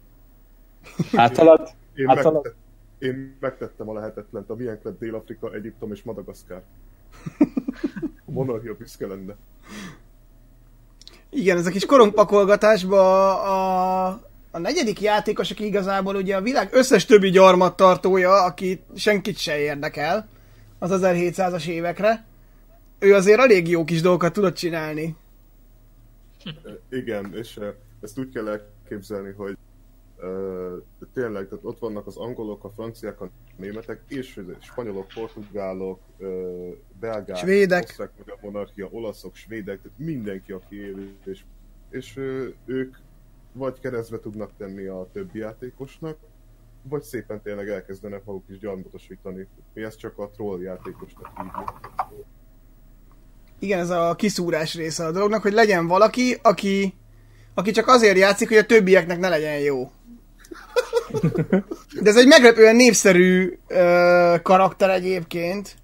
Általad? Én, Általad? megtett, én megtettem a lehetetlent, a miénk lett Dél-Afrika, Egyiptom és Madagaszkár. A monarchia büszke lenne. Igen, ez a kis korongpakolgatásban a, a negyedik játékos, aki igazából ugye a világ összes többi gyarmattartója, aki senkit se érdekel az 1700-as évekre, ő azért elég jó kis dolgokat tudott csinálni. Igen, és ezt úgy kell elképzelni, hogy uh, tényleg, tehát ott vannak az angolok, a franciák, a németek, és a spanyolok, portugálok, belgák, Svédek. osztrák, magyar monarchia, olaszok, svédek, tehát mindenki, aki él, és, és ők vagy keresztbe tudnak tenni a többi játékosnak, vagy szépen tényleg elkezdenek maguk is gyarmatosítani. Mi ezt csak a troll játékosnak hívjuk. Igen, ez a kiszúrás része a dolognak, hogy legyen valaki, aki, aki csak azért játszik, hogy a többieknek ne legyen jó. De ez egy meglepően népszerű ö, karakter egyébként.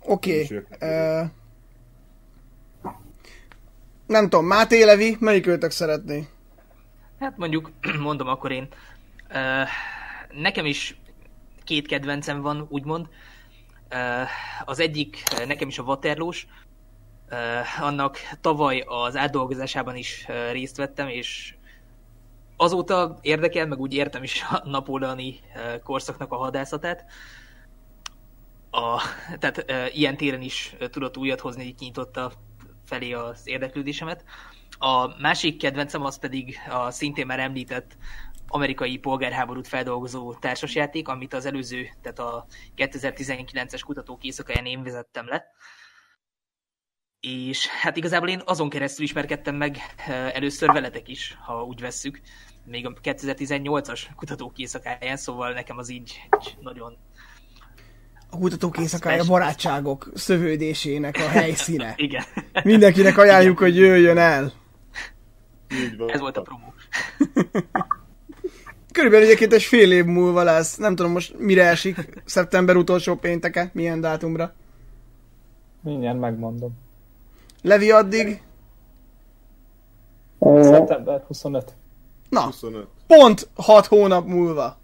Oké. Okay. Nem tudom, Máté Levi, melyik őtök szeretné? Hát mondjuk, <clears throat> mondom akkor én. Uh, nekem is két kedvencem van, úgymond. Uh, az egyik nekem is a Waterloo-s. Uh, annak tavaly az átdolgozásában is részt vettem, és azóta érdekel, meg úgy értem is a napóleoni korszaknak a hadászatát. A, tehát ilyen téren is tudott újat hozni, így nyitotta felé az érdeklődésemet. A másik kedvencem az pedig a szintén már említett amerikai polgárháborút feldolgozó társasjáték, amit az előző, tehát a 2019-es kutatók éjszakáján én vezettem le. És hát igazából én azon keresztül ismerkedtem meg először veletek is, ha úgy vesszük, még a 2018-as kutatók éjszakáján, szóval nekem az így, így nagyon a kutatók éjszakája barátságok szövődésének a helyszíne. <laughs> Igen. Mindenkinek ajánljuk, hogy jöjjön el. Így van. Ez volt a promó. <laughs> Körülbelül egyébként egy fél év múlva lesz. Nem tudom most mire esik. Szeptember utolsó pénteke. Milyen dátumra. Mindjárt megmondom. Levi addig. Szeptember 25. Na, 25. pont 6 hónap múlva.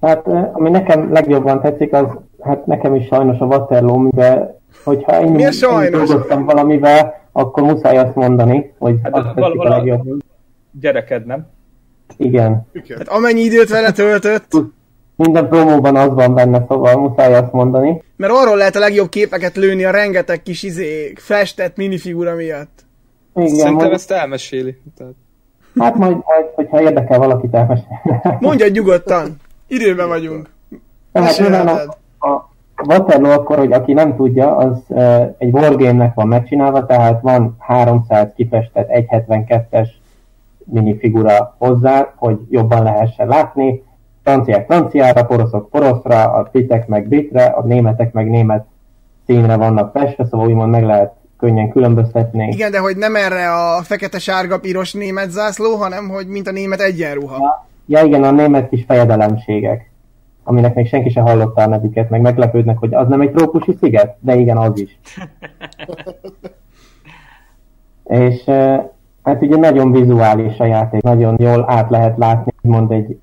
Hát ami nekem legjobban tetszik, az hát nekem is sajnos a Waterloo, mivel hogyha én, Miért sajnos? dolgoztam valamivel, akkor muszáj azt mondani, hogy Hát azt val- tetszik a legjobban. Gyereked, nem? Igen. Igen. Hát amennyi időt vele töltött, Minden promóban az van benne, szóval muszáj azt mondani. mert arról lehet a legjobb képeket lőni a rengeteg kis izé, festett minifigura miatt. Igen, Szerintem majd, ezt elmeséli. Tehát... hát majd, majd, hogyha érdekel valakit elmesélni. Mondja nyugodtan. <laughs> Időben vagyunk. Tehát mivel Mesélheted. a, a Waterloo akkor, hogy aki nem tudja, az uh, egy wargame-nek van megcsinálva, tehát van 300 kifestett 1.72-es minifigura hozzá, hogy jobban lehessen látni. Franciák franciára, poroszok poroszra, a britek meg britre, a németek meg német színre vannak festve, szóval úgymond meg lehet könnyen különböztetni. Igen, de hogy nem erre a fekete-sárga-piros német zászló, hanem hogy mint a német egyenruha. Ja igen, a német kis fejedelemségek, aminek még senki se hallotta a nevüket, meg meglepődnek, hogy az nem egy trópusi sziget? De igen, az is. <laughs> És hát ugye nagyon vizuális a játék, nagyon jól át lehet látni, mond egy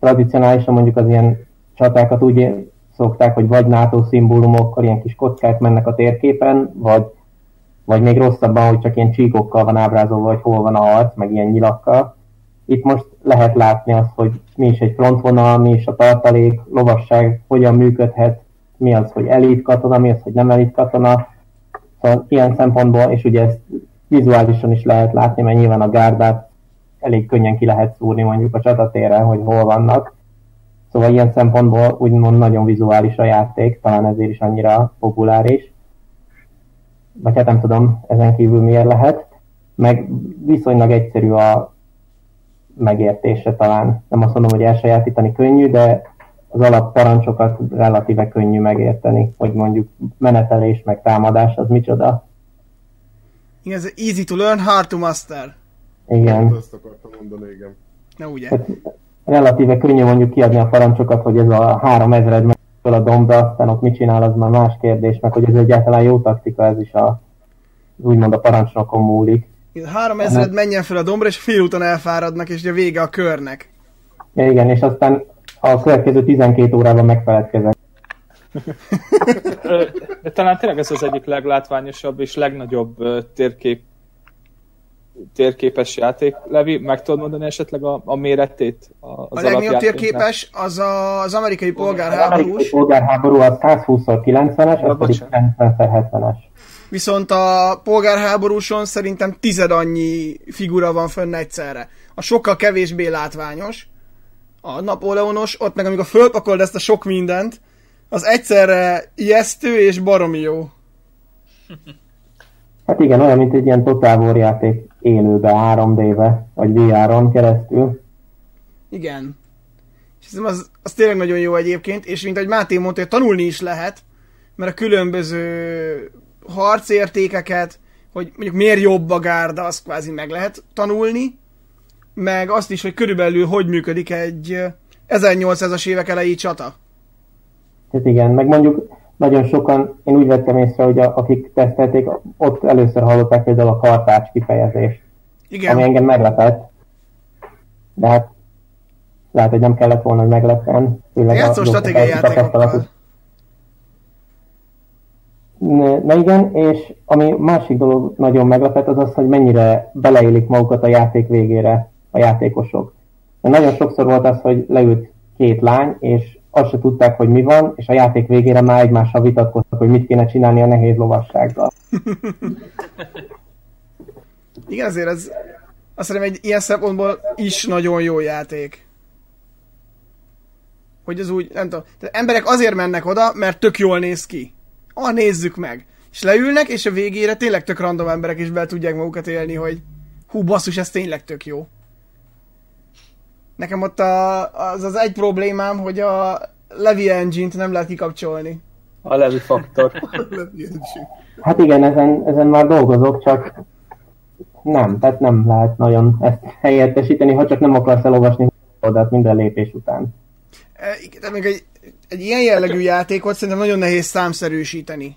tradicionálisan mondjuk az ilyen csatákat úgy szokták, hogy vagy NATO szimbólumokkal ilyen kis kockák mennek a térképen, vagy, vagy még rosszabban, hogy csak ilyen csíkokkal van ábrázolva, hogy hol van a arc, meg ilyen nyilakkal. Itt most lehet látni azt, hogy mi is egy frontvonal, mi is a tartalék, lovasság, hogyan működhet, mi az, hogy elit katona, mi az, hogy nem elit katona. Szóval ilyen szempontból, és ugye ezt vizuálisan is lehet látni, mert nyilván a gárdát elég könnyen ki lehet szúrni mondjuk a csatatéren, hogy hol vannak. Szóval ilyen szempontból úgymond nagyon vizuális a játék, talán ezért is annyira populáris. Vagy hát nem tudom, ezen kívül miért lehet. Meg viszonylag egyszerű a megértése talán. Nem azt mondom, hogy elsajátítani könnyű, de az alapparancsokat relatíve könnyű megérteni, hogy mondjuk menetelés meg támadás az micsoda. Igen, ez easy to learn, hard to master. Igen. Ezt akartam mondani, igen. Na ugye? Tehát relatíve könnyű mondjuk kiadni a parancsokat, hogy ez a 3000 megy fel a dombra, aztán ott mit csinál, az már más kérdés, meg hogy ez egyáltalán jó taktika, ez is a, úgymond a parancsnokon múlik. Három ezred menjen fel a dombra, és félúton elfáradnak, és a vége a körnek. Igen, és aztán a következő 12 órában megfeledkezek. De talán tényleg ez az egyik leglátványosabb és legnagyobb térkép térképes játék. Levi, meg tudod mondani esetleg a, a méretét? A, A az legnagyobb térképes az a, az amerikai Az amerikai polgárháborús, polgárháború az 120x90-es, Ja, az pedig bocsánat. 90x70-es. viszont a polgárháborúson szerintem tized annyi figura van fönn egyszerre. A sokkal kevésbé látványos, a Napóleonos, ott meg amikor fölpakold ezt a sok mindent, az egyszerre ijesztő és baromi jó. Hát igen, olyan, mint egy ilyen Total játék élőbe, 3D-be, vagy VR-on keresztül. Igen. És hiszem az, az tényleg nagyon jó egyébként, és mint ahogy Máté mondta, hogy tanulni is lehet, mert a különböző harcértékeket, hogy mondjuk miért jobb a gárda, azt kvázi meg lehet tanulni, meg azt is, hogy körülbelül hogy működik egy eh, 1800-as évek elejé csata. Hát igen, meg mondjuk nagyon sokan, én úgy vettem észre, hogy a, akik tesztelték, ott először hallották például a kartács kifejezést, Igen. ami engem meglepett. De hát lehet, hogy nem kellett volna, hogy meglepjen. A stratégiai játékokkal. Na igen, és ami másik dolog nagyon meglepett, az az, hogy mennyire beleélik magukat a játék végére a játékosok. Nagyon sokszor volt az, hogy leült két lány, és azt se tudták, hogy mi van, és a játék végére már egymással vitatkoztak, hogy mit kéne csinálni a nehéz lovassággal. <laughs> Igen, azért ez azt hiszem egy ilyen szempontból is nagyon jó játék. Hogy az úgy, nem tudom, tehát emberek azért mennek oda, mert tök jól néz ki. Ah, nézzük meg. És leülnek, és a végére tényleg tök random emberek is be tudják magukat élni, hogy hú, basszus, ez tényleg tök jó. Nekem ott a, az az egy problémám, hogy a Levi Engine-t nem lehet kikapcsolni. A Levi faktor. <laughs> Hát igen, ezen, ezen már dolgozok, csak nem, tehát nem lehet nagyon ezt helyettesíteni, ha csak nem akarsz elolvasni oldalt minden lépés után. E, de még egy, egy ilyen jellegű játékot szerintem nagyon nehéz számszerűsíteni.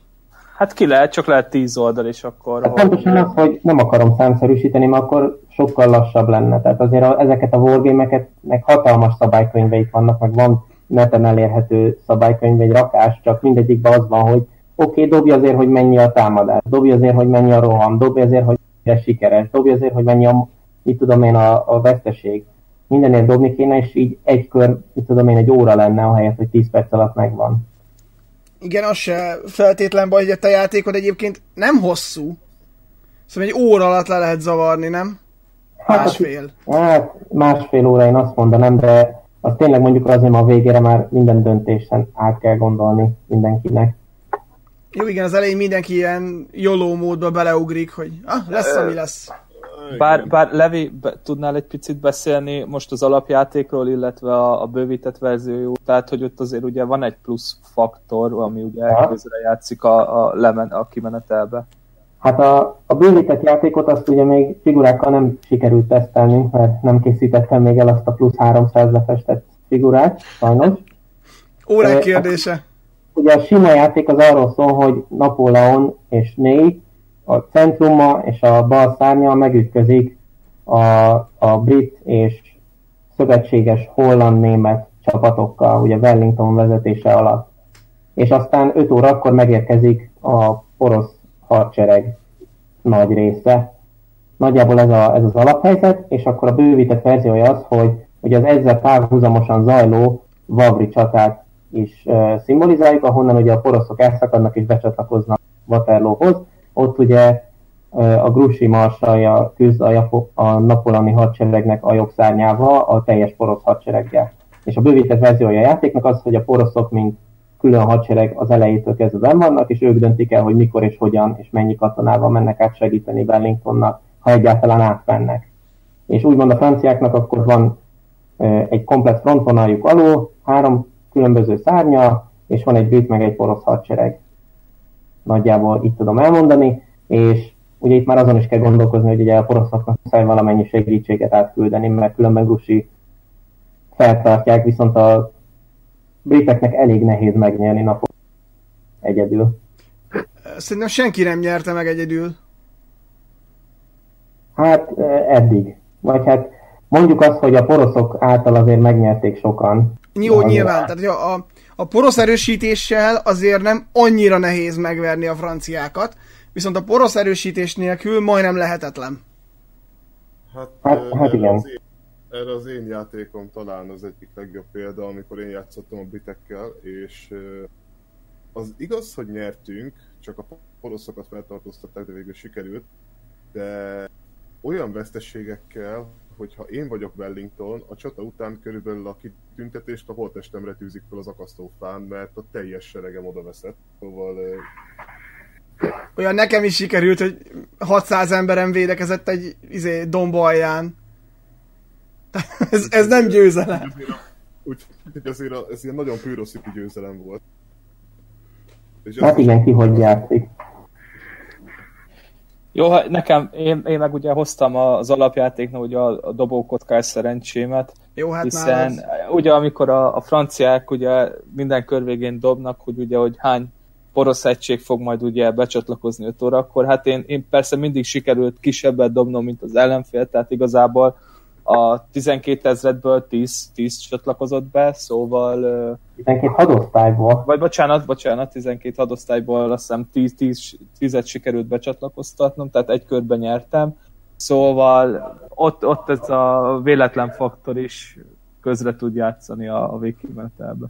Hát ki lehet, csak lehet 10 oldal, és akkor... Hát pontosan az, hogy nem akarom számszerűsíteni, mert akkor sokkal lassabb lenne. Tehát azért a, ezeket a wargame-eket, meg hatalmas szabálykönyveik vannak, meg van neten elérhető szabálykönyv, egy rakás, csak mindegyikben az van, hogy oké, okay, dobj azért, hogy mennyi a támadás, dobj azért, hogy mennyi a roham, dobj azért, hogy mennyire sikeres, dobj azért, hogy mennyi a, mit tudom én, a, a veszteség. Mindenért dobni kéne, és így egy kör, mit tudom én, egy óra lenne, ahelyett, hogy 10 perc alatt megvan. Igen, az se feltétlen baj, hogy a te játékod egyébként nem hosszú. Szóval egy óra alatt le lehet zavarni, nem? Másfél. Hát másfél óra én azt mondanám, de az tényleg mondjuk azért ma a végére már minden döntésen át kell gondolni mindenkinek. Jó, igen, az elején mindenki ilyen YOLO módba beleugrik, hogy ah, lesz, ami lesz. Bár, bár Levi, be, tudnál egy picit beszélni most az alapjátékról, illetve a, a bővített verziójú, tehát hogy ott azért ugye van egy plusz faktor, ami ugye közre játszik a, a, lemen, a kimenetelbe. Hát a, a bővített játékot azt ugye még figurákkal nem sikerült tesztelni, mert nem készítettem még el azt a plusz 300 lefestett figurát, sajnos. Órák kérdése. Ugye a sima játék az arról szól, hogy Napóleon és Ney, a centruma és a bal szárnya megütközik a, a brit és szövetséges holland-német csapatokkal, ugye Wellington vezetése alatt. És aztán 5 órakor megérkezik a porosz hadsereg nagy része. Nagyjából ez, a, ez az alaphelyzet, és akkor a bővített verziója az, hogy, hogy az ezzel párhuzamosan zajló Vavri csatát is uh, szimbolizáljuk, ahonnan ugye a poroszok elszakadnak és becsatlakoznak Waterloohoz. Ott ugye uh, a Grusi marsalja küzd a, Japo- a napolani hadseregnek a jobb a teljes porosz hadsereggel. És a bővített verziója a játéknak az, hogy a poroszok, mint külön hadsereg az elejétől kezdve benn vannak, és ők döntik el, hogy mikor és hogyan és mennyi katonával mennek át segíteni Wellingtonnak, ha egyáltalán átmennek. És úgymond a franciáknak akkor van egy komplet frontvonaljuk alul, három különböző szárnya, és van egy brit meg egy porosz hadsereg. Nagyjából itt tudom elmondani, és ugye itt már azon is kell gondolkozni, hogy ugye a poroszoknak muszáj valamennyi segítséget átküldeni, mert különben Grusi feltartják, viszont a briteknek elég nehéz megnyerni napot egyedül. Szerintem senki nem nyerte meg egyedül. Hát ö, eddig. Vagy hát mondjuk azt, hogy a poroszok által azért megnyerték sokan. Jó, Azért- nyilván. Tehát hogy a, a, a porosz erősítéssel azért nem annyira nehéz megverni a franciákat, viszont a porosz erősítés nélkül majdnem lehetetlen. Hát, Hát- hát igen. Az én, erre az én játékom talán az egyik legjobb példa, amikor én játszottam a britekkel, és az igaz, hogy nyertünk, csak a poroszokat feltartóztatták, de végül sikerült, de olyan veszteségekkel, hogyha én vagyok Wellington, a csata után körülbelül a kitüntetést a holtestemre tűzik fel az akasztófán, mert a teljes seregem oda veszett. Szóval Olyan nekem is sikerült, hogy 600 emberem védekezett egy izé, domba alján. Ez, ez nem győzelem. Úgyhogy azért a, ez ilyen nagyon pűroszítű győzelem volt. És Hát igen, ki hogy játszik. Jó, hát nekem, én, én meg ugye hoztam az alapjátéknak ugye a, a dobókockás szerencsémet, Jó, hát hiszen az... ugye amikor a, a franciák ugye minden kör végén dobnak, hogy ugye, hogy hány porosz egység fog majd ugye becsatlakozni 5 órakor, hát én, én persze mindig sikerült kisebbet dobnom, mint az ellenfél, tehát igazából a 12 ezredből 10, 10 csatlakozott be, szóval ö, 12 hadosztályból. vagy bocsánat, bocsánat, 12 hadosztályból azt hiszem 10, 10, 10 sikerült becsatlakoztatnom, tehát egy körben nyertem. Szóval ott, ott ez a véletlen faktor is közre tud játszani a, a végkimenetelbe.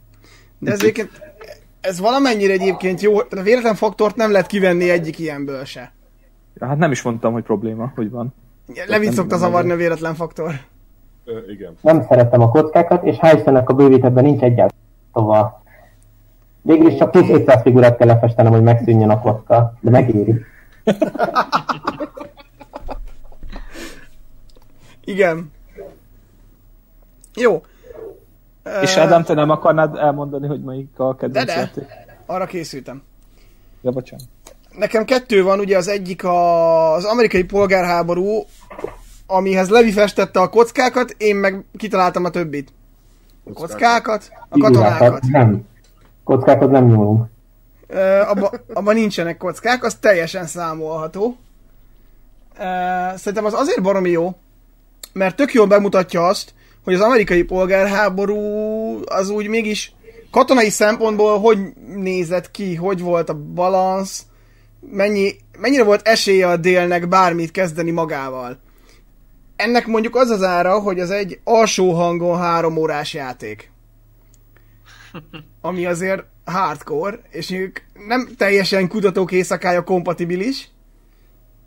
De ez, egyébként, ez valamennyire egyébként jó, tehát a véletlen faktort nem lehet kivenni egyik ilyenből se. Ja, hát nem is mondtam, hogy probléma, hogy van. Levit szokta zavarni a véletlen faktor. Ö, igen. Nem szeretem a kockákat, és hál' Istennek a bővítetben nincs egyáltalán. Szóval végül is csak plusz 500 figurát kell lefestenem, hogy megszűnjön a kocka, de megéri. <laughs> Igen. Jó. És Ádám, te nem akarnád elmondani, hogy melyik a kedvenc De, de. Arra készültem. Ja, bocsánat. Nekem kettő van, ugye az egyik a, az amerikai polgárháború, amihez Levi festette a kockákat, én meg kitaláltam a többit. A kockákat, a katonákat. Nem. Kockákat nem nyúlunk. Ö, abba, abban nincsenek kockák, az teljesen számolható. Ö, Szerintem az azért baromi jó, mert tök jól bemutatja azt, hogy az amerikai polgárháború az úgy mégis katonai szempontból hogy nézett ki, hogy volt a balansz, mennyi, mennyire volt esélye a délnek bármit kezdeni magával. Ennek mondjuk az az ára, hogy az egy alsó hangon három órás játék. Ami azért hardcore, és ők nem teljesen kutatók éjszakája kompatibilis,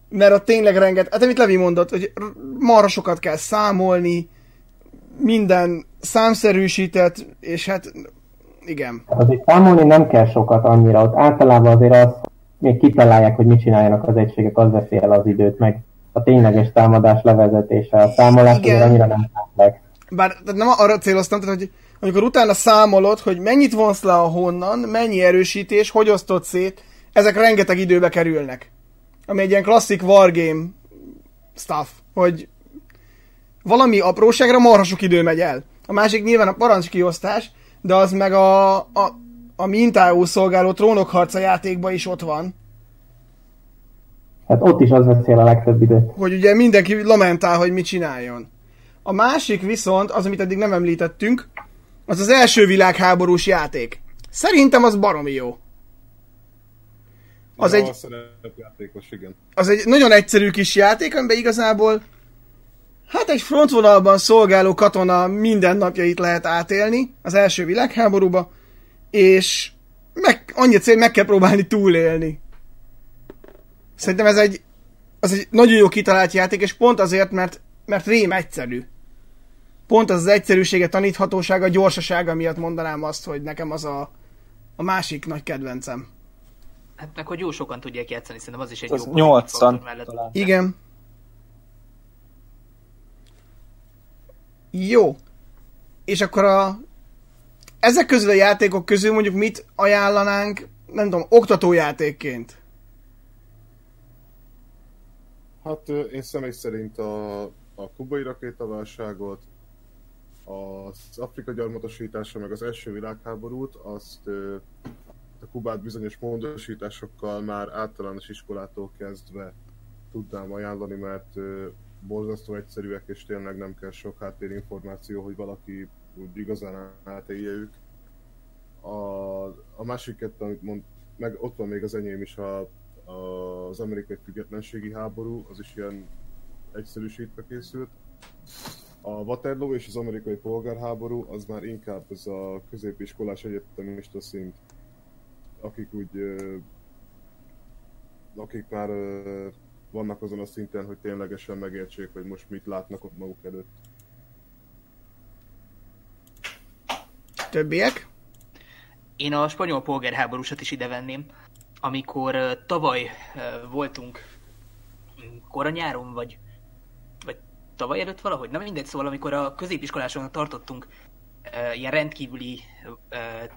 mert ott tényleg renget, hát amit Levi mondott, hogy marha sokat kell számolni, minden számszerűsített, és hát igen. Azért számolni nem kell sokat annyira, ott általában azért az, még kitalálják, hogy mit csináljanak az egységek, az veszi el az időt, meg a tényleges támadás levezetése. A számolás azért annyira nem komplex. Bár nem arra céloztam, tehát, hogy amikor utána számolod, hogy mennyit vonsz le a honnan, mennyi erősítés, hogy osztod szét, ezek rengeteg időbe kerülnek. Ami egy ilyen klasszik wargame stuff, hogy valami apróságra marha sok idő megy el. A másik nyilván a parancskiosztás, de az meg a, a, a mintául szolgáló trónokharca játékban is ott van, Hát ott is az veszi el a legtöbb időt. hogy ugye mindenki lamentál, hogy mit csináljon. A másik viszont, az, amit eddig nem említettünk, az az első világháborús játék. Szerintem az baromi jó. Az ja, egy- A szerepjátékos, igen. Az egy nagyon egyszerű kis játék, amiben igazából hát egy frontvonalban szolgáló katona mindennapjait lehet átélni az első világháborúba, és meg, annyi cél, meg kell próbálni túlélni. Szerintem ez egy, az egy nagyon jó kitalált játék, és pont azért, mert, mert rém egyszerű. Pont az az egyszerűsége, taníthatósága, gyorsasága miatt mondanám azt, hogy nekem az a, a másik nagy kedvencem. Hát meg, hogy jó sokan tudják játszani, szerintem az is egy Az jó nyolcan faktor mellett. talán. Igen. Jó. És akkor a... Ezek közül a játékok közül mondjuk mit ajánlanánk, nem tudom, oktatójátékként? Hát én személy szerint a, a kubai rakétaválságot, az Afrika gyarmatosítása, meg az első világháborút, azt a Kubát bizonyos módosításokkal már általános iskolától kezdve tudnám ajánlani, mert borzasztó egyszerűek, és tényleg nem kell sok háttérinformáció, hogy valaki úgy igazán átélje. A, a másik kettő, amit mond, meg ott van még az enyém is, a, a, az amerikai függetlenségi háború, az is ilyen egyszerűsítve készült. A Waterloo és az amerikai polgárháború az már inkább ez a középiskolás egyetemista szint, akik úgy akik már vannak azon a szinten, hogy ténylegesen megértsék, hogy most mit látnak ott maguk előtt. Többiek? Én a spanyol polgárháborúsat is ide venném, amikor tavaly voltunk kora nyáron, vagy, vagy tavaly előtt valahogy, nem mindegy, szóval amikor a középiskolásoknak tartottunk ilyen rendkívüli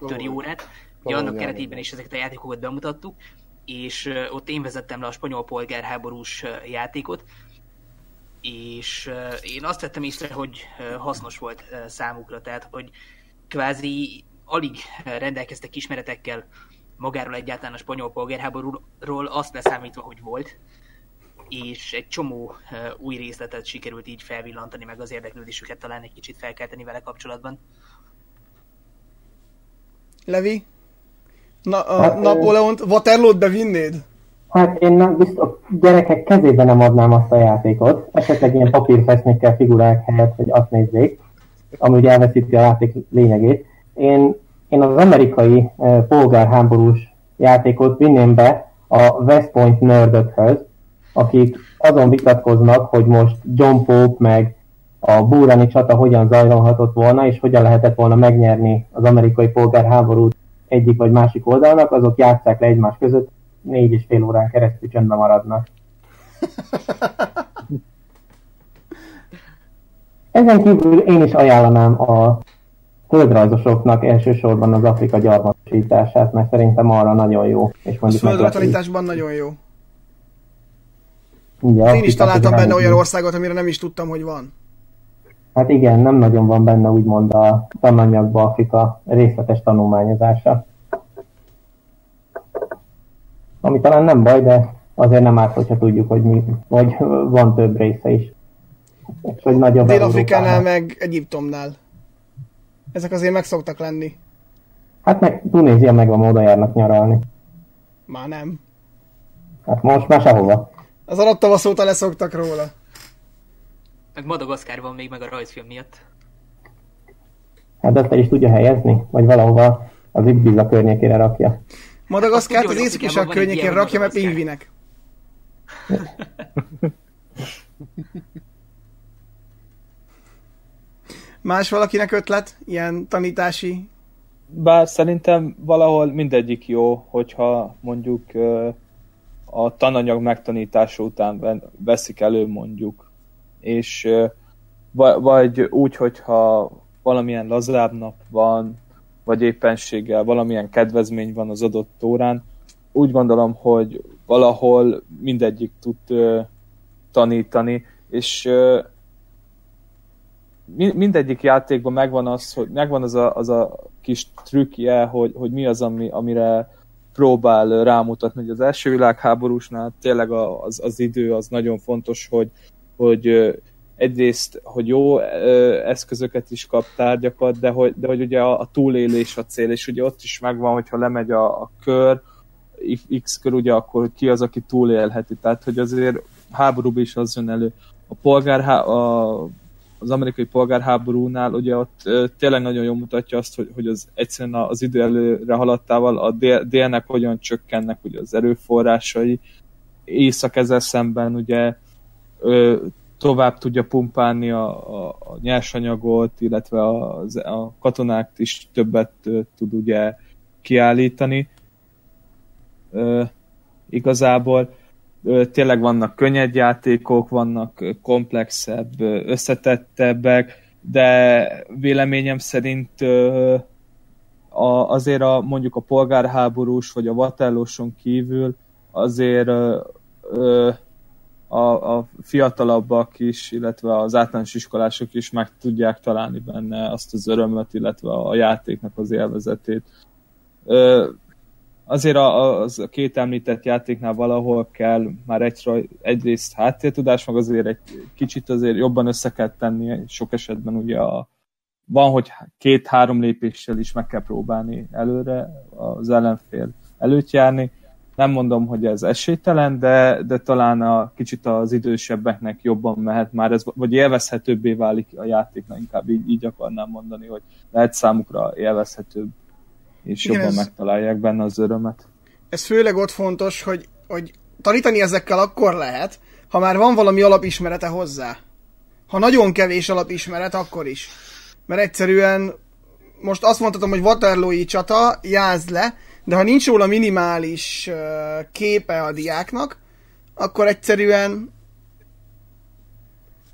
töri órát, ugye annak keretében is ezeket a játékokat bemutattuk, és ott én vezettem le a spanyol polgárháborús játékot, és én azt vettem észre, hogy hasznos volt számukra, tehát hogy kvázi alig rendelkeztek ismeretekkel magáról egyáltalán a spanyol polgárháborúról, azt leszámítva, hogy volt, és egy csomó uh, új részletet sikerült így felvillantani, meg az érdeklődésüket talán egy kicsit felkelteni vele kapcsolatban. Levi? Na, a hát, Napóleont, Waterloo-t bevinnéd? Hát én nem, biztos, gyerekek kezébe nem adnám azt a játékot, esetleg ilyen papírfeszmékkel figurák helyett, hogy azt nézzék, ami ugye elveszíti a játék lényegét. Én, én az amerikai eh, polgárháborús játékot vinném be a West Point nerdökhöz, akik azon vitatkoznak, hogy most John Pope meg a búrani csata hogyan zajlhatott volna, és hogyan lehetett volna megnyerni az amerikai polgárháborút egyik vagy másik oldalnak, azok játszák le egymás között, négy és fél órán keresztül csöndben maradnak. <laughs> Ezen kívül én is ajánlanám a földrajzosoknak elsősorban az Afrika gyarmatosítását, mert szerintem arra nagyon jó. És mondjuk földrajzolításban nagyon jó. Igen, én is találtam benne olyan országot, amire nem is tudtam, hogy van. Hát igen, nem nagyon van benne úgymond a tananyagba Afrika részletes tanulmányozása. Ami talán nem baj, de azért nem árt, hogyha tudjuk, hogy mi, vagy van több része is. Hogy nagyobb Dél-Afrikánál meg Egyiptomnál. Ezek azért meg szoktak lenni. Hát meg Tunézia meg van, oda járnak nyaralni. Már nem. Hát most már sehova. Az arab tavasz óta leszoktak róla. Meg Madagaszkár van még meg a rajzfilm miatt. Hát azt el is tudja helyezni? Vagy valahova az Ibiza környékére rakja? Madagaszkárt az észak környékén rakja, mert pingvinek. <laughs> Más valakinek ötlet? Ilyen tanítási? Bár szerintem valahol mindegyik jó, hogyha mondjuk a tananyag megtanítása után veszik elő mondjuk, és vagy úgy, hogyha valamilyen lazább nap van, vagy éppenséggel valamilyen kedvezmény van az adott órán, úgy gondolom, hogy valahol mindegyik tud tanítani, és mindegyik játékban megvan az, hogy megvan az a, az a kis trükkje, hogy, hogy mi az, ami, amire próbál rámutatni. Hogy az első világháborúsnál tényleg az, az idő az nagyon fontos, hogy, hogy egyrészt, hogy jó eszközöket is kap, tárgyakat, de hogy, de hogy ugye a, a túlélés a cél, és ugye ott is megvan, hogyha lemegy a, a kör, X kör, ugye akkor ki az, aki túlélheti. Tehát, hogy azért háborúban is az jön elő. A polgár, a az amerikai polgárháborúnál ugye ott tényleg nagyon jól mutatja azt, hogy, hogy az egyszerűen az idő előre haladtával a dél, délnek hogyan csökkennek ugye az erőforrásai, észak ezzel szemben ugye tovább tudja pumpálni a, a, a nyersanyagot, illetve a, a katonák is többet tud ugye kiállítani. Ö, igazából tényleg vannak könnyed játékok, vannak komplexebb, összetettebbek, de véleményem szerint azért a, mondjuk a polgárháborús vagy a vatellóson kívül azért a, a fiatalabbak is, illetve az általános iskolások is meg tudják találni benne azt az örömöt, illetve a játéknak az élvezetét azért a, az a két említett játéknál valahol kell már egy, egyrészt háttértudás, meg azért egy kicsit azért jobban össze kell tenni, sok esetben ugye a, van, hogy két-három lépéssel is meg kell próbálni előre az ellenfél előtt járni. Nem mondom, hogy ez esélytelen, de, de talán a kicsit az idősebbeknek jobban mehet már ez, vagy élvezhetőbbé válik a játéknak, inkább így, így akarnám mondani, hogy lehet számukra élvezhetőbb és Igen, jobban ez, megtalálják benne az örömet. Ez főleg ott fontos, hogy, hogy tanítani ezekkel akkor lehet, ha már van valami alapismerete hozzá. Ha nagyon kevés alapismeret, akkor is. Mert egyszerűen most azt mondhatom, hogy Waterloo-i csata, jázd le, de ha nincs róla minimális képe a diáknak, akkor egyszerűen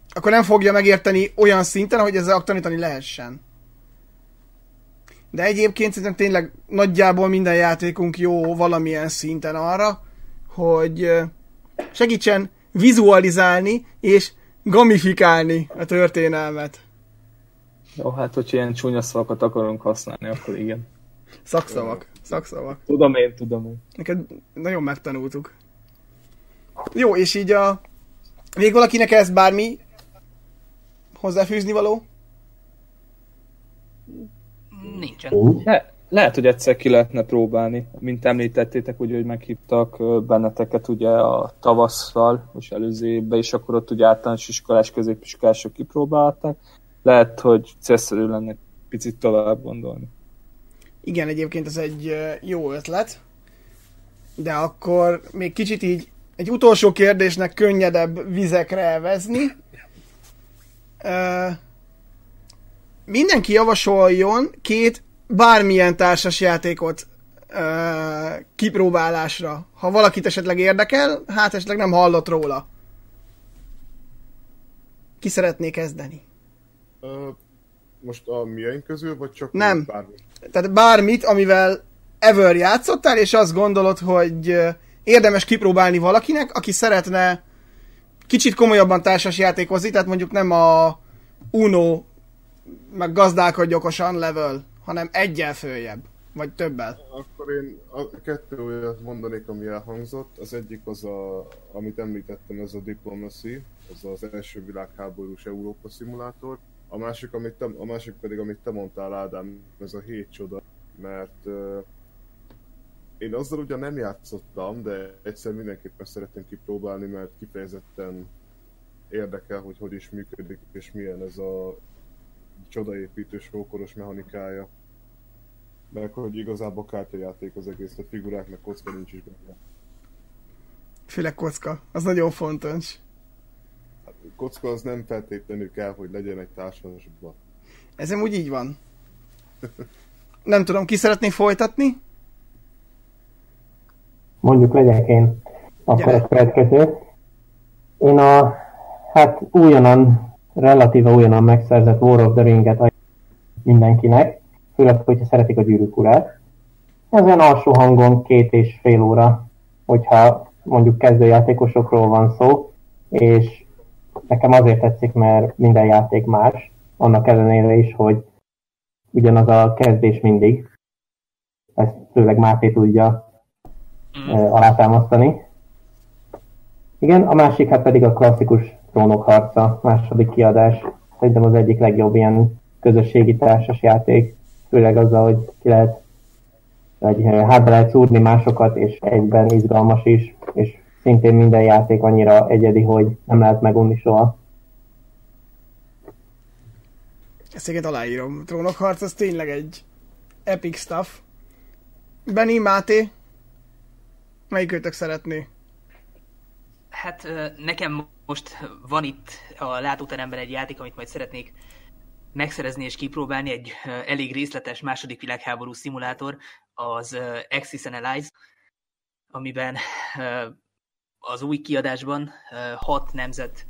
akkor nem fogja megérteni olyan szinten, hogy ezzel tanítani lehessen. De egyébként szerintem tényleg nagyjából minden játékunk jó valamilyen szinten arra, hogy segítsen vizualizálni és gamifikálni a történelmet. Jó, hát hogyha ilyen csúnya szavakat akarunk használni, akkor igen. Szakszavak, szakszavak. Tudom én, tudom én. Neked nagyon megtanultuk. Jó, és így a... Még valakinek ez bármi hozzáfűzni való? Nincsen. Le, lehet, hogy egyszer ki lehetne próbálni. Mint említettétek, ugye, hogy meghívtak benneteket ugye a tavasszal, és előző évben, és akkor ott ugye általános iskolás, középiskolások kipróbálták. Lehet, hogy célszerű lenne picit tovább gondolni. Igen, egyébként ez egy jó ötlet, de akkor még kicsit így egy utolsó kérdésnek könnyedebb vizekre elvezni. Mindenki javasoljon két bármilyen társas játékot uh, kipróbálásra. Ha valakit esetleg érdekel, hát esetleg nem hallott róla. Ki szeretné kezdeni? Uh, most a milyen közül, vagy csak nem. bármi? Tehát bármit, amivel ever játszottál, és azt gondolod, hogy érdemes kipróbálni valakinek, aki szeretne kicsit komolyabban társas játékozni, tehát mondjuk nem a Uno meg gazdálkodj okosan level, hanem egyel följebb, vagy többel. Akkor én a kettő olyat mondanék, ami elhangzott. Az egyik az, a, amit említettem, ez a Diplomacy, az az első világháborús Európa szimulátor. A másik, amit te, a másik pedig, amit te mondtál, Ádám, ez a hét csoda, mert uh, én azzal ugyan nem játszottam, de egyszer mindenképpen szeretném kipróbálni, mert kifejezetten érdekel, hogy hogy is működik, és milyen ez a csodaépítős rókoros mechanikája. Meg hogy igazából kártyajáték az egész, a figurák, meg kocka nincs is benne. Főleg kocka, az nagyon fontos. Hát, kocka az nem feltétlenül kell, hogy legyen egy társadalmasban. Ez úgy így van. nem tudom, ki szeretné folytatni? Mondjuk legyek én akkor a következő. Én a, hát újonnan relatíve újonnan megszerzett War of the Ring-et mindenkinek, főleg, hogyha szeretik a gyűrűk urát. Ezen alsó hangon két és fél óra, hogyha mondjuk kezdőjátékosokról van szó, és nekem azért tetszik, mert minden játék más, annak ellenére is, hogy ugyanaz a kezdés mindig. Ezt főleg Máté tudja mm. alátámasztani. Igen, a másik hát pedig a klasszikus Trónok harca, második kiadás. Szerintem az egyik legjobb ilyen közösségi társas játék, főleg azzal, hogy ki lehet vagy hátba lehet szúrni másokat, és egyben izgalmas is, és szintén minden játék annyira egyedi, hogy nem lehet megunni soha. Ezt egyet aláírom. Trónokharc az tényleg egy epic stuff. Benny, Máté, melyikőtök szeretné? Hát nekem most van itt a látóteremben egy játék, amit majd szeretnék megszerezni és kipróbálni, egy elég részletes második világháború szimulátor, az Axis Analyze, amiben az új kiadásban hat nemzet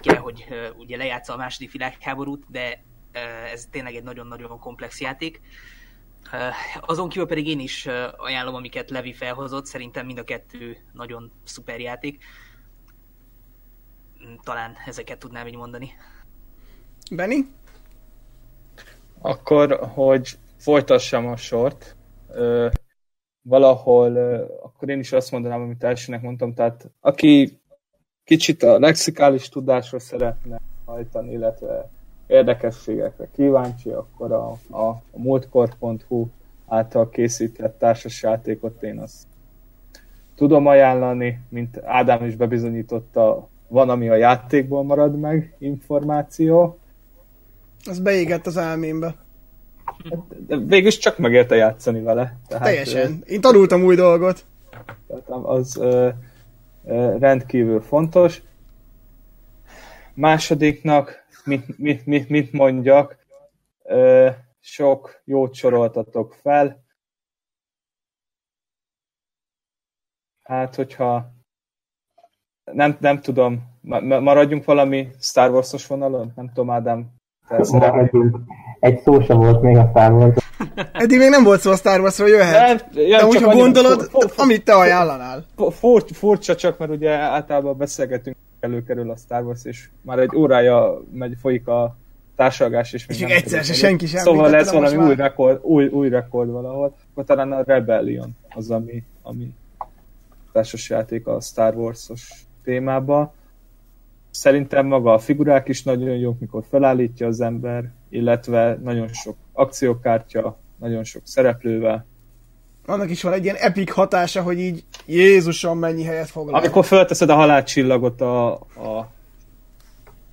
kell, hogy ugye lejátsza a második világháborút, de ez tényleg egy nagyon-nagyon komplex játék. Azon kívül pedig én is ajánlom, amiket Levi felhozott, szerintem mind a kettő nagyon szuper játék talán ezeket tudnám így mondani. Benny? Akkor, hogy folytassam a sort, valahol, ö, akkor én is azt mondanám, amit elsőnek mondtam, tehát aki kicsit a lexikális tudásra szeretne hajtani, illetve érdekességekre kíváncsi, akkor a, a, a múltkor.hu által készített társasjátékot én azt tudom ajánlani, mint Ádám is bebizonyította, van, ami a játékból marad meg, információ, Az beégett az elmémbe. de végülis csak megérte játszani vele. Tehát, Teljesen. Én tanultam új dolgot. Az ö, ö, rendkívül fontos. Másodiknak, mit, mit, mit, mit mondjak, ö, sok jót soroltatok fel. Hát, hogyha nem, nem tudom, ma- ma- maradjunk valami Star Wars-os vonalon? Nem tudom, Ádám? Maradjunk. Egy szó sem volt még a Star Wars. Eddig még nem volt szó a Star Warsról, jöhet. Nem, ja, De úgy, ha gondolod, fu- fu- fu- amit te ajánlanál. Fur, furcsa csak, mert ugye általában beszélgetünk, előkerül a Star Wars, és már egy órája megy, folyik a társalgás, és, még És nem egyszer se senki sem Szóval lesz valami új rekord, új, új rekord valahol, akkor talán a Rebellion az, ami, ami társasjáték a Star Wars-os témába. Szerintem maga a figurák is nagyon jók, mikor felállítja az ember, illetve nagyon sok akciókártya, nagyon sok szereplővel, Annak is van egy ilyen epic hatása, hogy így Jézusom mennyi helyet foglal. Amikor fölteszed a halálcsillagot a, a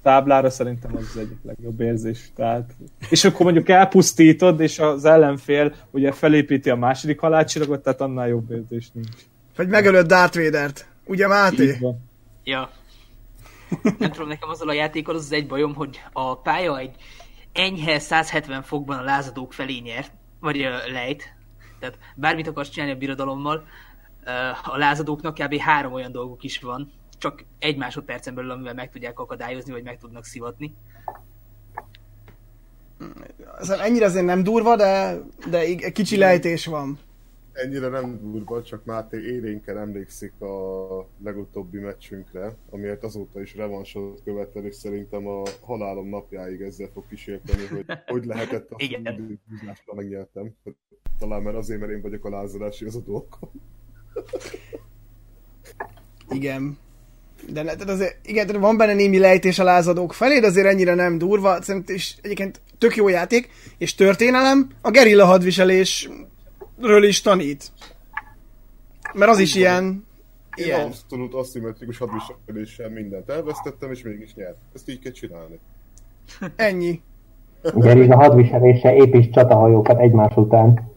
táblára, szerintem az az egyik legjobb érzés. Tehát, és akkor mondjuk elpusztítod, és az ellenfél ugye felépíti a második halálcsillagot, tehát annál jobb érzés nincs. Vagy megölöd Darth Vader-t. Ugye Máté? Így van. Ja. Nem tudom, nekem azzal a játékkal az az egy bajom, hogy a pálya egy enyhe 170 fokban a lázadók felé nyert, vagy ö, lejt. Tehát bármit akarsz csinálni a birodalommal, ö, a lázadóknak kb. három olyan dolguk is van, csak egy másodpercen belül, amivel meg tudják akadályozni, vagy meg tudnak szivatni. Ennyire azért nem durva, de, de kicsi lejtés van. Ennyire nem durva, csak Máté élénken emlékszik a legutóbbi meccsünkre, amiért azóta is revansot követel, és szerintem a halálom napjáig ezzel fog kísérteni, hogy hogy lehetett azt <laughs> Igen. időhúzásra megnyertem. Talán mert azért, mert én vagyok a lázadási az a dolgom. Igen. De, ne- tehát azért, igen, tehát van benne némi lejtés a lázadók felé, de azért ennyire nem durva. Szerintem is egyébként tök jó játék, és történelem a gerilla hadviselésről is tanít. Mert az is ilyen... Én Ilyen. abszolút aszimmetrikus hadviseléssel mindent elvesztettem, és mégis nyert. Ezt így kell csinálni. Ennyi. Gerilla hadviselése építs csatahajókat egymás után.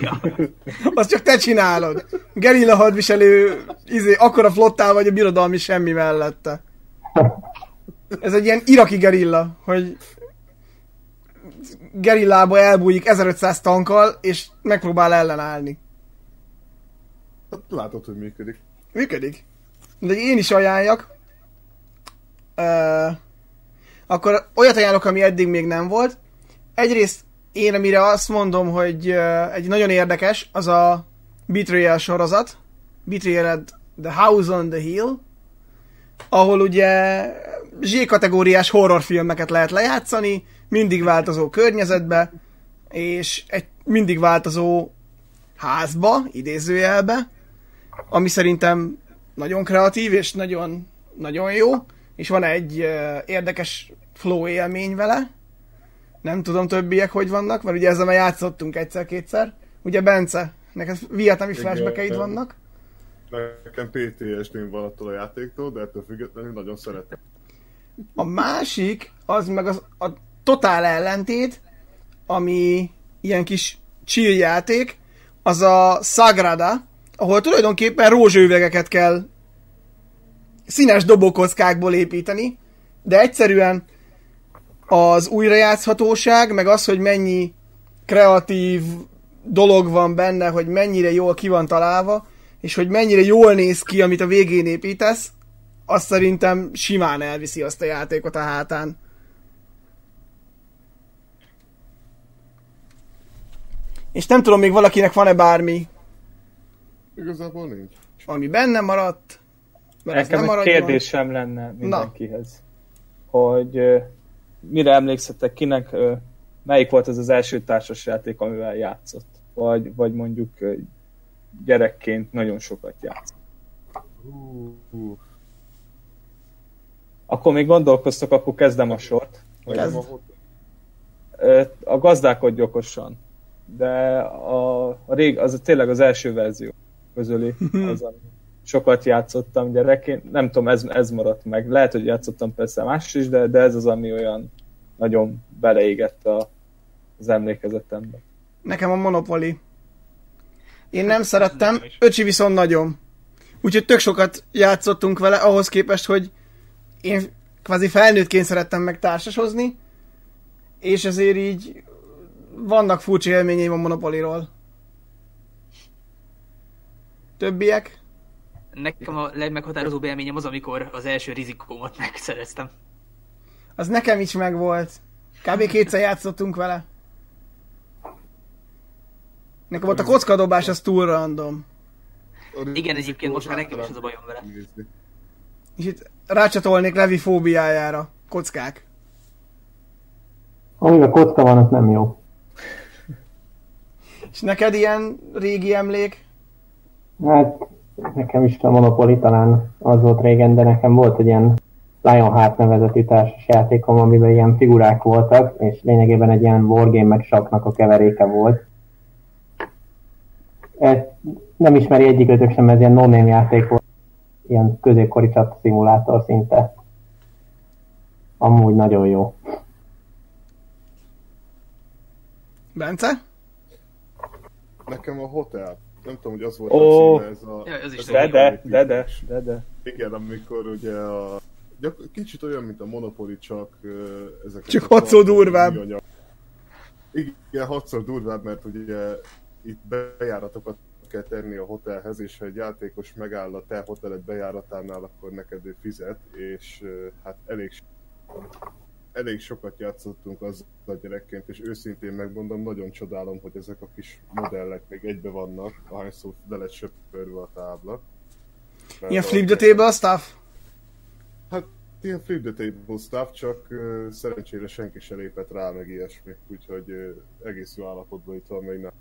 Ja. <laughs> Azt csak te csinálod. Gerilla hadviselő, izé, akkora flottál vagy a birodalmi semmi mellette. <laughs> Ez egy ilyen iraki gerilla, hogy gerillába elbújik 1500 tankkal, és megpróbál ellenállni. Hát látod, hogy működik. Működik. De én is ajánljak. Uh, akkor olyat ajánlok, ami eddig még nem volt. Egyrészt én, amire azt mondom, hogy uh, egy nagyon érdekes, az a Betrayal sorozat. Betrayal the House on the Hill, ahol ugye Z-kategóriás horrorfilmeket lehet lejátszani, mindig változó környezetbe, és egy mindig változó házba, idézőjelbe, ami szerintem nagyon kreatív és nagyon, nagyon jó, és van egy uh, érdekes flow élmény vele. Nem tudom többiek hogy vannak, mert ugye ezzel már játszottunk egyszer-kétszer. Ugye Bence, neked vietnami flashbackeid vannak. Nekem PTSD-n van attól a játéktól, de ettől függetlenül nagyon szeretem. A másik, az meg az, a totál ellentét, ami ilyen kis chill játék, az a Sagrada, ahol tulajdonképpen rózsővegeket kell színes dobókockákból építeni, de egyszerűen az újrajátszhatóság, meg az, hogy mennyi kreatív dolog van benne, hogy mennyire jól ki van találva, és hogy mennyire jól néz ki, amit a végén építesz, azt szerintem simán elviszi azt a játékot a hátán. És nem tudom, még valakinek van-e bármi, Igazából nincs. ami benne maradt, mert ez Nekem nem egy kérdésem lenne mindenkihez. Hogy ö, mire emlékszettek, kinek melyik volt az az első társasjáték, amivel játszott? Vagy, vagy mondjuk gyerekként nagyon sokat játsz. Hú, hú. Akkor még gondolkoztok, akkor kezdem a sort. Ö, A gazdálkodj okosan. De a, a rég, az tényleg az első verzió közüli. Az, ami sokat játszottam gyerekként. Nem tudom, ez, ez maradt meg. Lehet, hogy játszottam persze más is, de, de ez az, ami olyan nagyon beleégett a, az emlékezetembe. Nekem a Monopoly. Én nem szerettem, öcsi viszont nagyon. Úgyhogy tök sokat játszottunk vele, ahhoz képest, hogy én kvázi felnőttként szerettem meg társasozni, és ezért így vannak furcsa élményeim a Monopolyról. Többiek? Nekem a legmeghatározóbb élményem az, amikor az első rizikómat megszereztem. Az nekem is megvolt. Kb. kétszer játszottunk vele. Nekem volt a kockadobás, az túl random. Igen, egyébként most már nekem is az a bajom vele. És itt rácsatolnék Levi fóbiájára. Kockák. Amíg a kocka van, az nem jó. És neked ilyen régi emlék? Hát nekem is a Monopoly talán az volt régen, de nekem volt egy ilyen Lionheart nevezetű társas játékom, amiben ilyen figurák voltak, és lényegében egy ilyen wargame meg saknak a keveréke volt. Ezt nem ismeri egyikőtök sem, ez ilyen no játék volt. Ilyen középkori csata szimulátor szinte. Amúgy nagyon jó. Bence? Nekem a hotel. Nem tudom, hogy az volt Ó. a címe, ez a... Ja, az is ez a De, de, de, de, de, de. Igen, amikor ugye a... Kicsit olyan, mint a Monopoly, csak ö, ezek... Csak hatszor durvább. Igen, hatszor durvább, mert ugye itt bejáratokat kell tenni a hotelhez, és ha egy játékos megáll a te hoteled bejáratánál, akkor neked ő fizet, és ö, hát elég, elég sokat játszottunk azzal gyerekként, és őszintén megmondom, nagyon csodálom, hogy ezek a kis modellek még egybe vannak, ahányszor le lett söpörve a tábla. Mert Ilyen a- flip the table stuff? Hát ilyen flip the table stuff, csak uh, szerencsére senki se lépett rá, meg ilyesmi, úgyhogy uh, egész jó állapotban itt van még nem.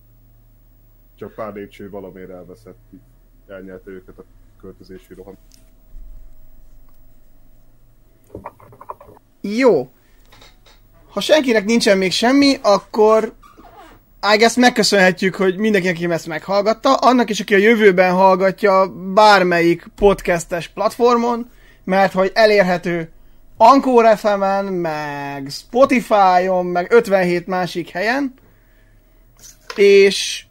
Csak pár lépcső valamiért elveszett, elnyelte őket a költözési roham. Jó. Ha senkinek nincsen még semmi, akkor I guess megköszönhetjük, hogy mindenki, aki ezt meghallgatta, annak is, aki a jövőben hallgatja bármelyik podcastes platformon, mert hogy elérhető Anchor FM-en, meg Spotify-on, meg 57 másik helyen, és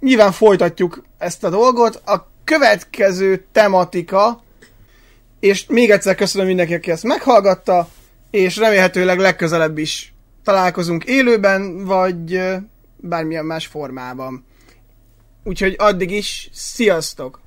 nyilván folytatjuk ezt a dolgot. A következő tematika, és még egyszer köszönöm mindenki, aki ezt meghallgatta, és remélhetőleg legközelebb is találkozunk élőben, vagy bármilyen más formában. Úgyhogy addig is, sziasztok!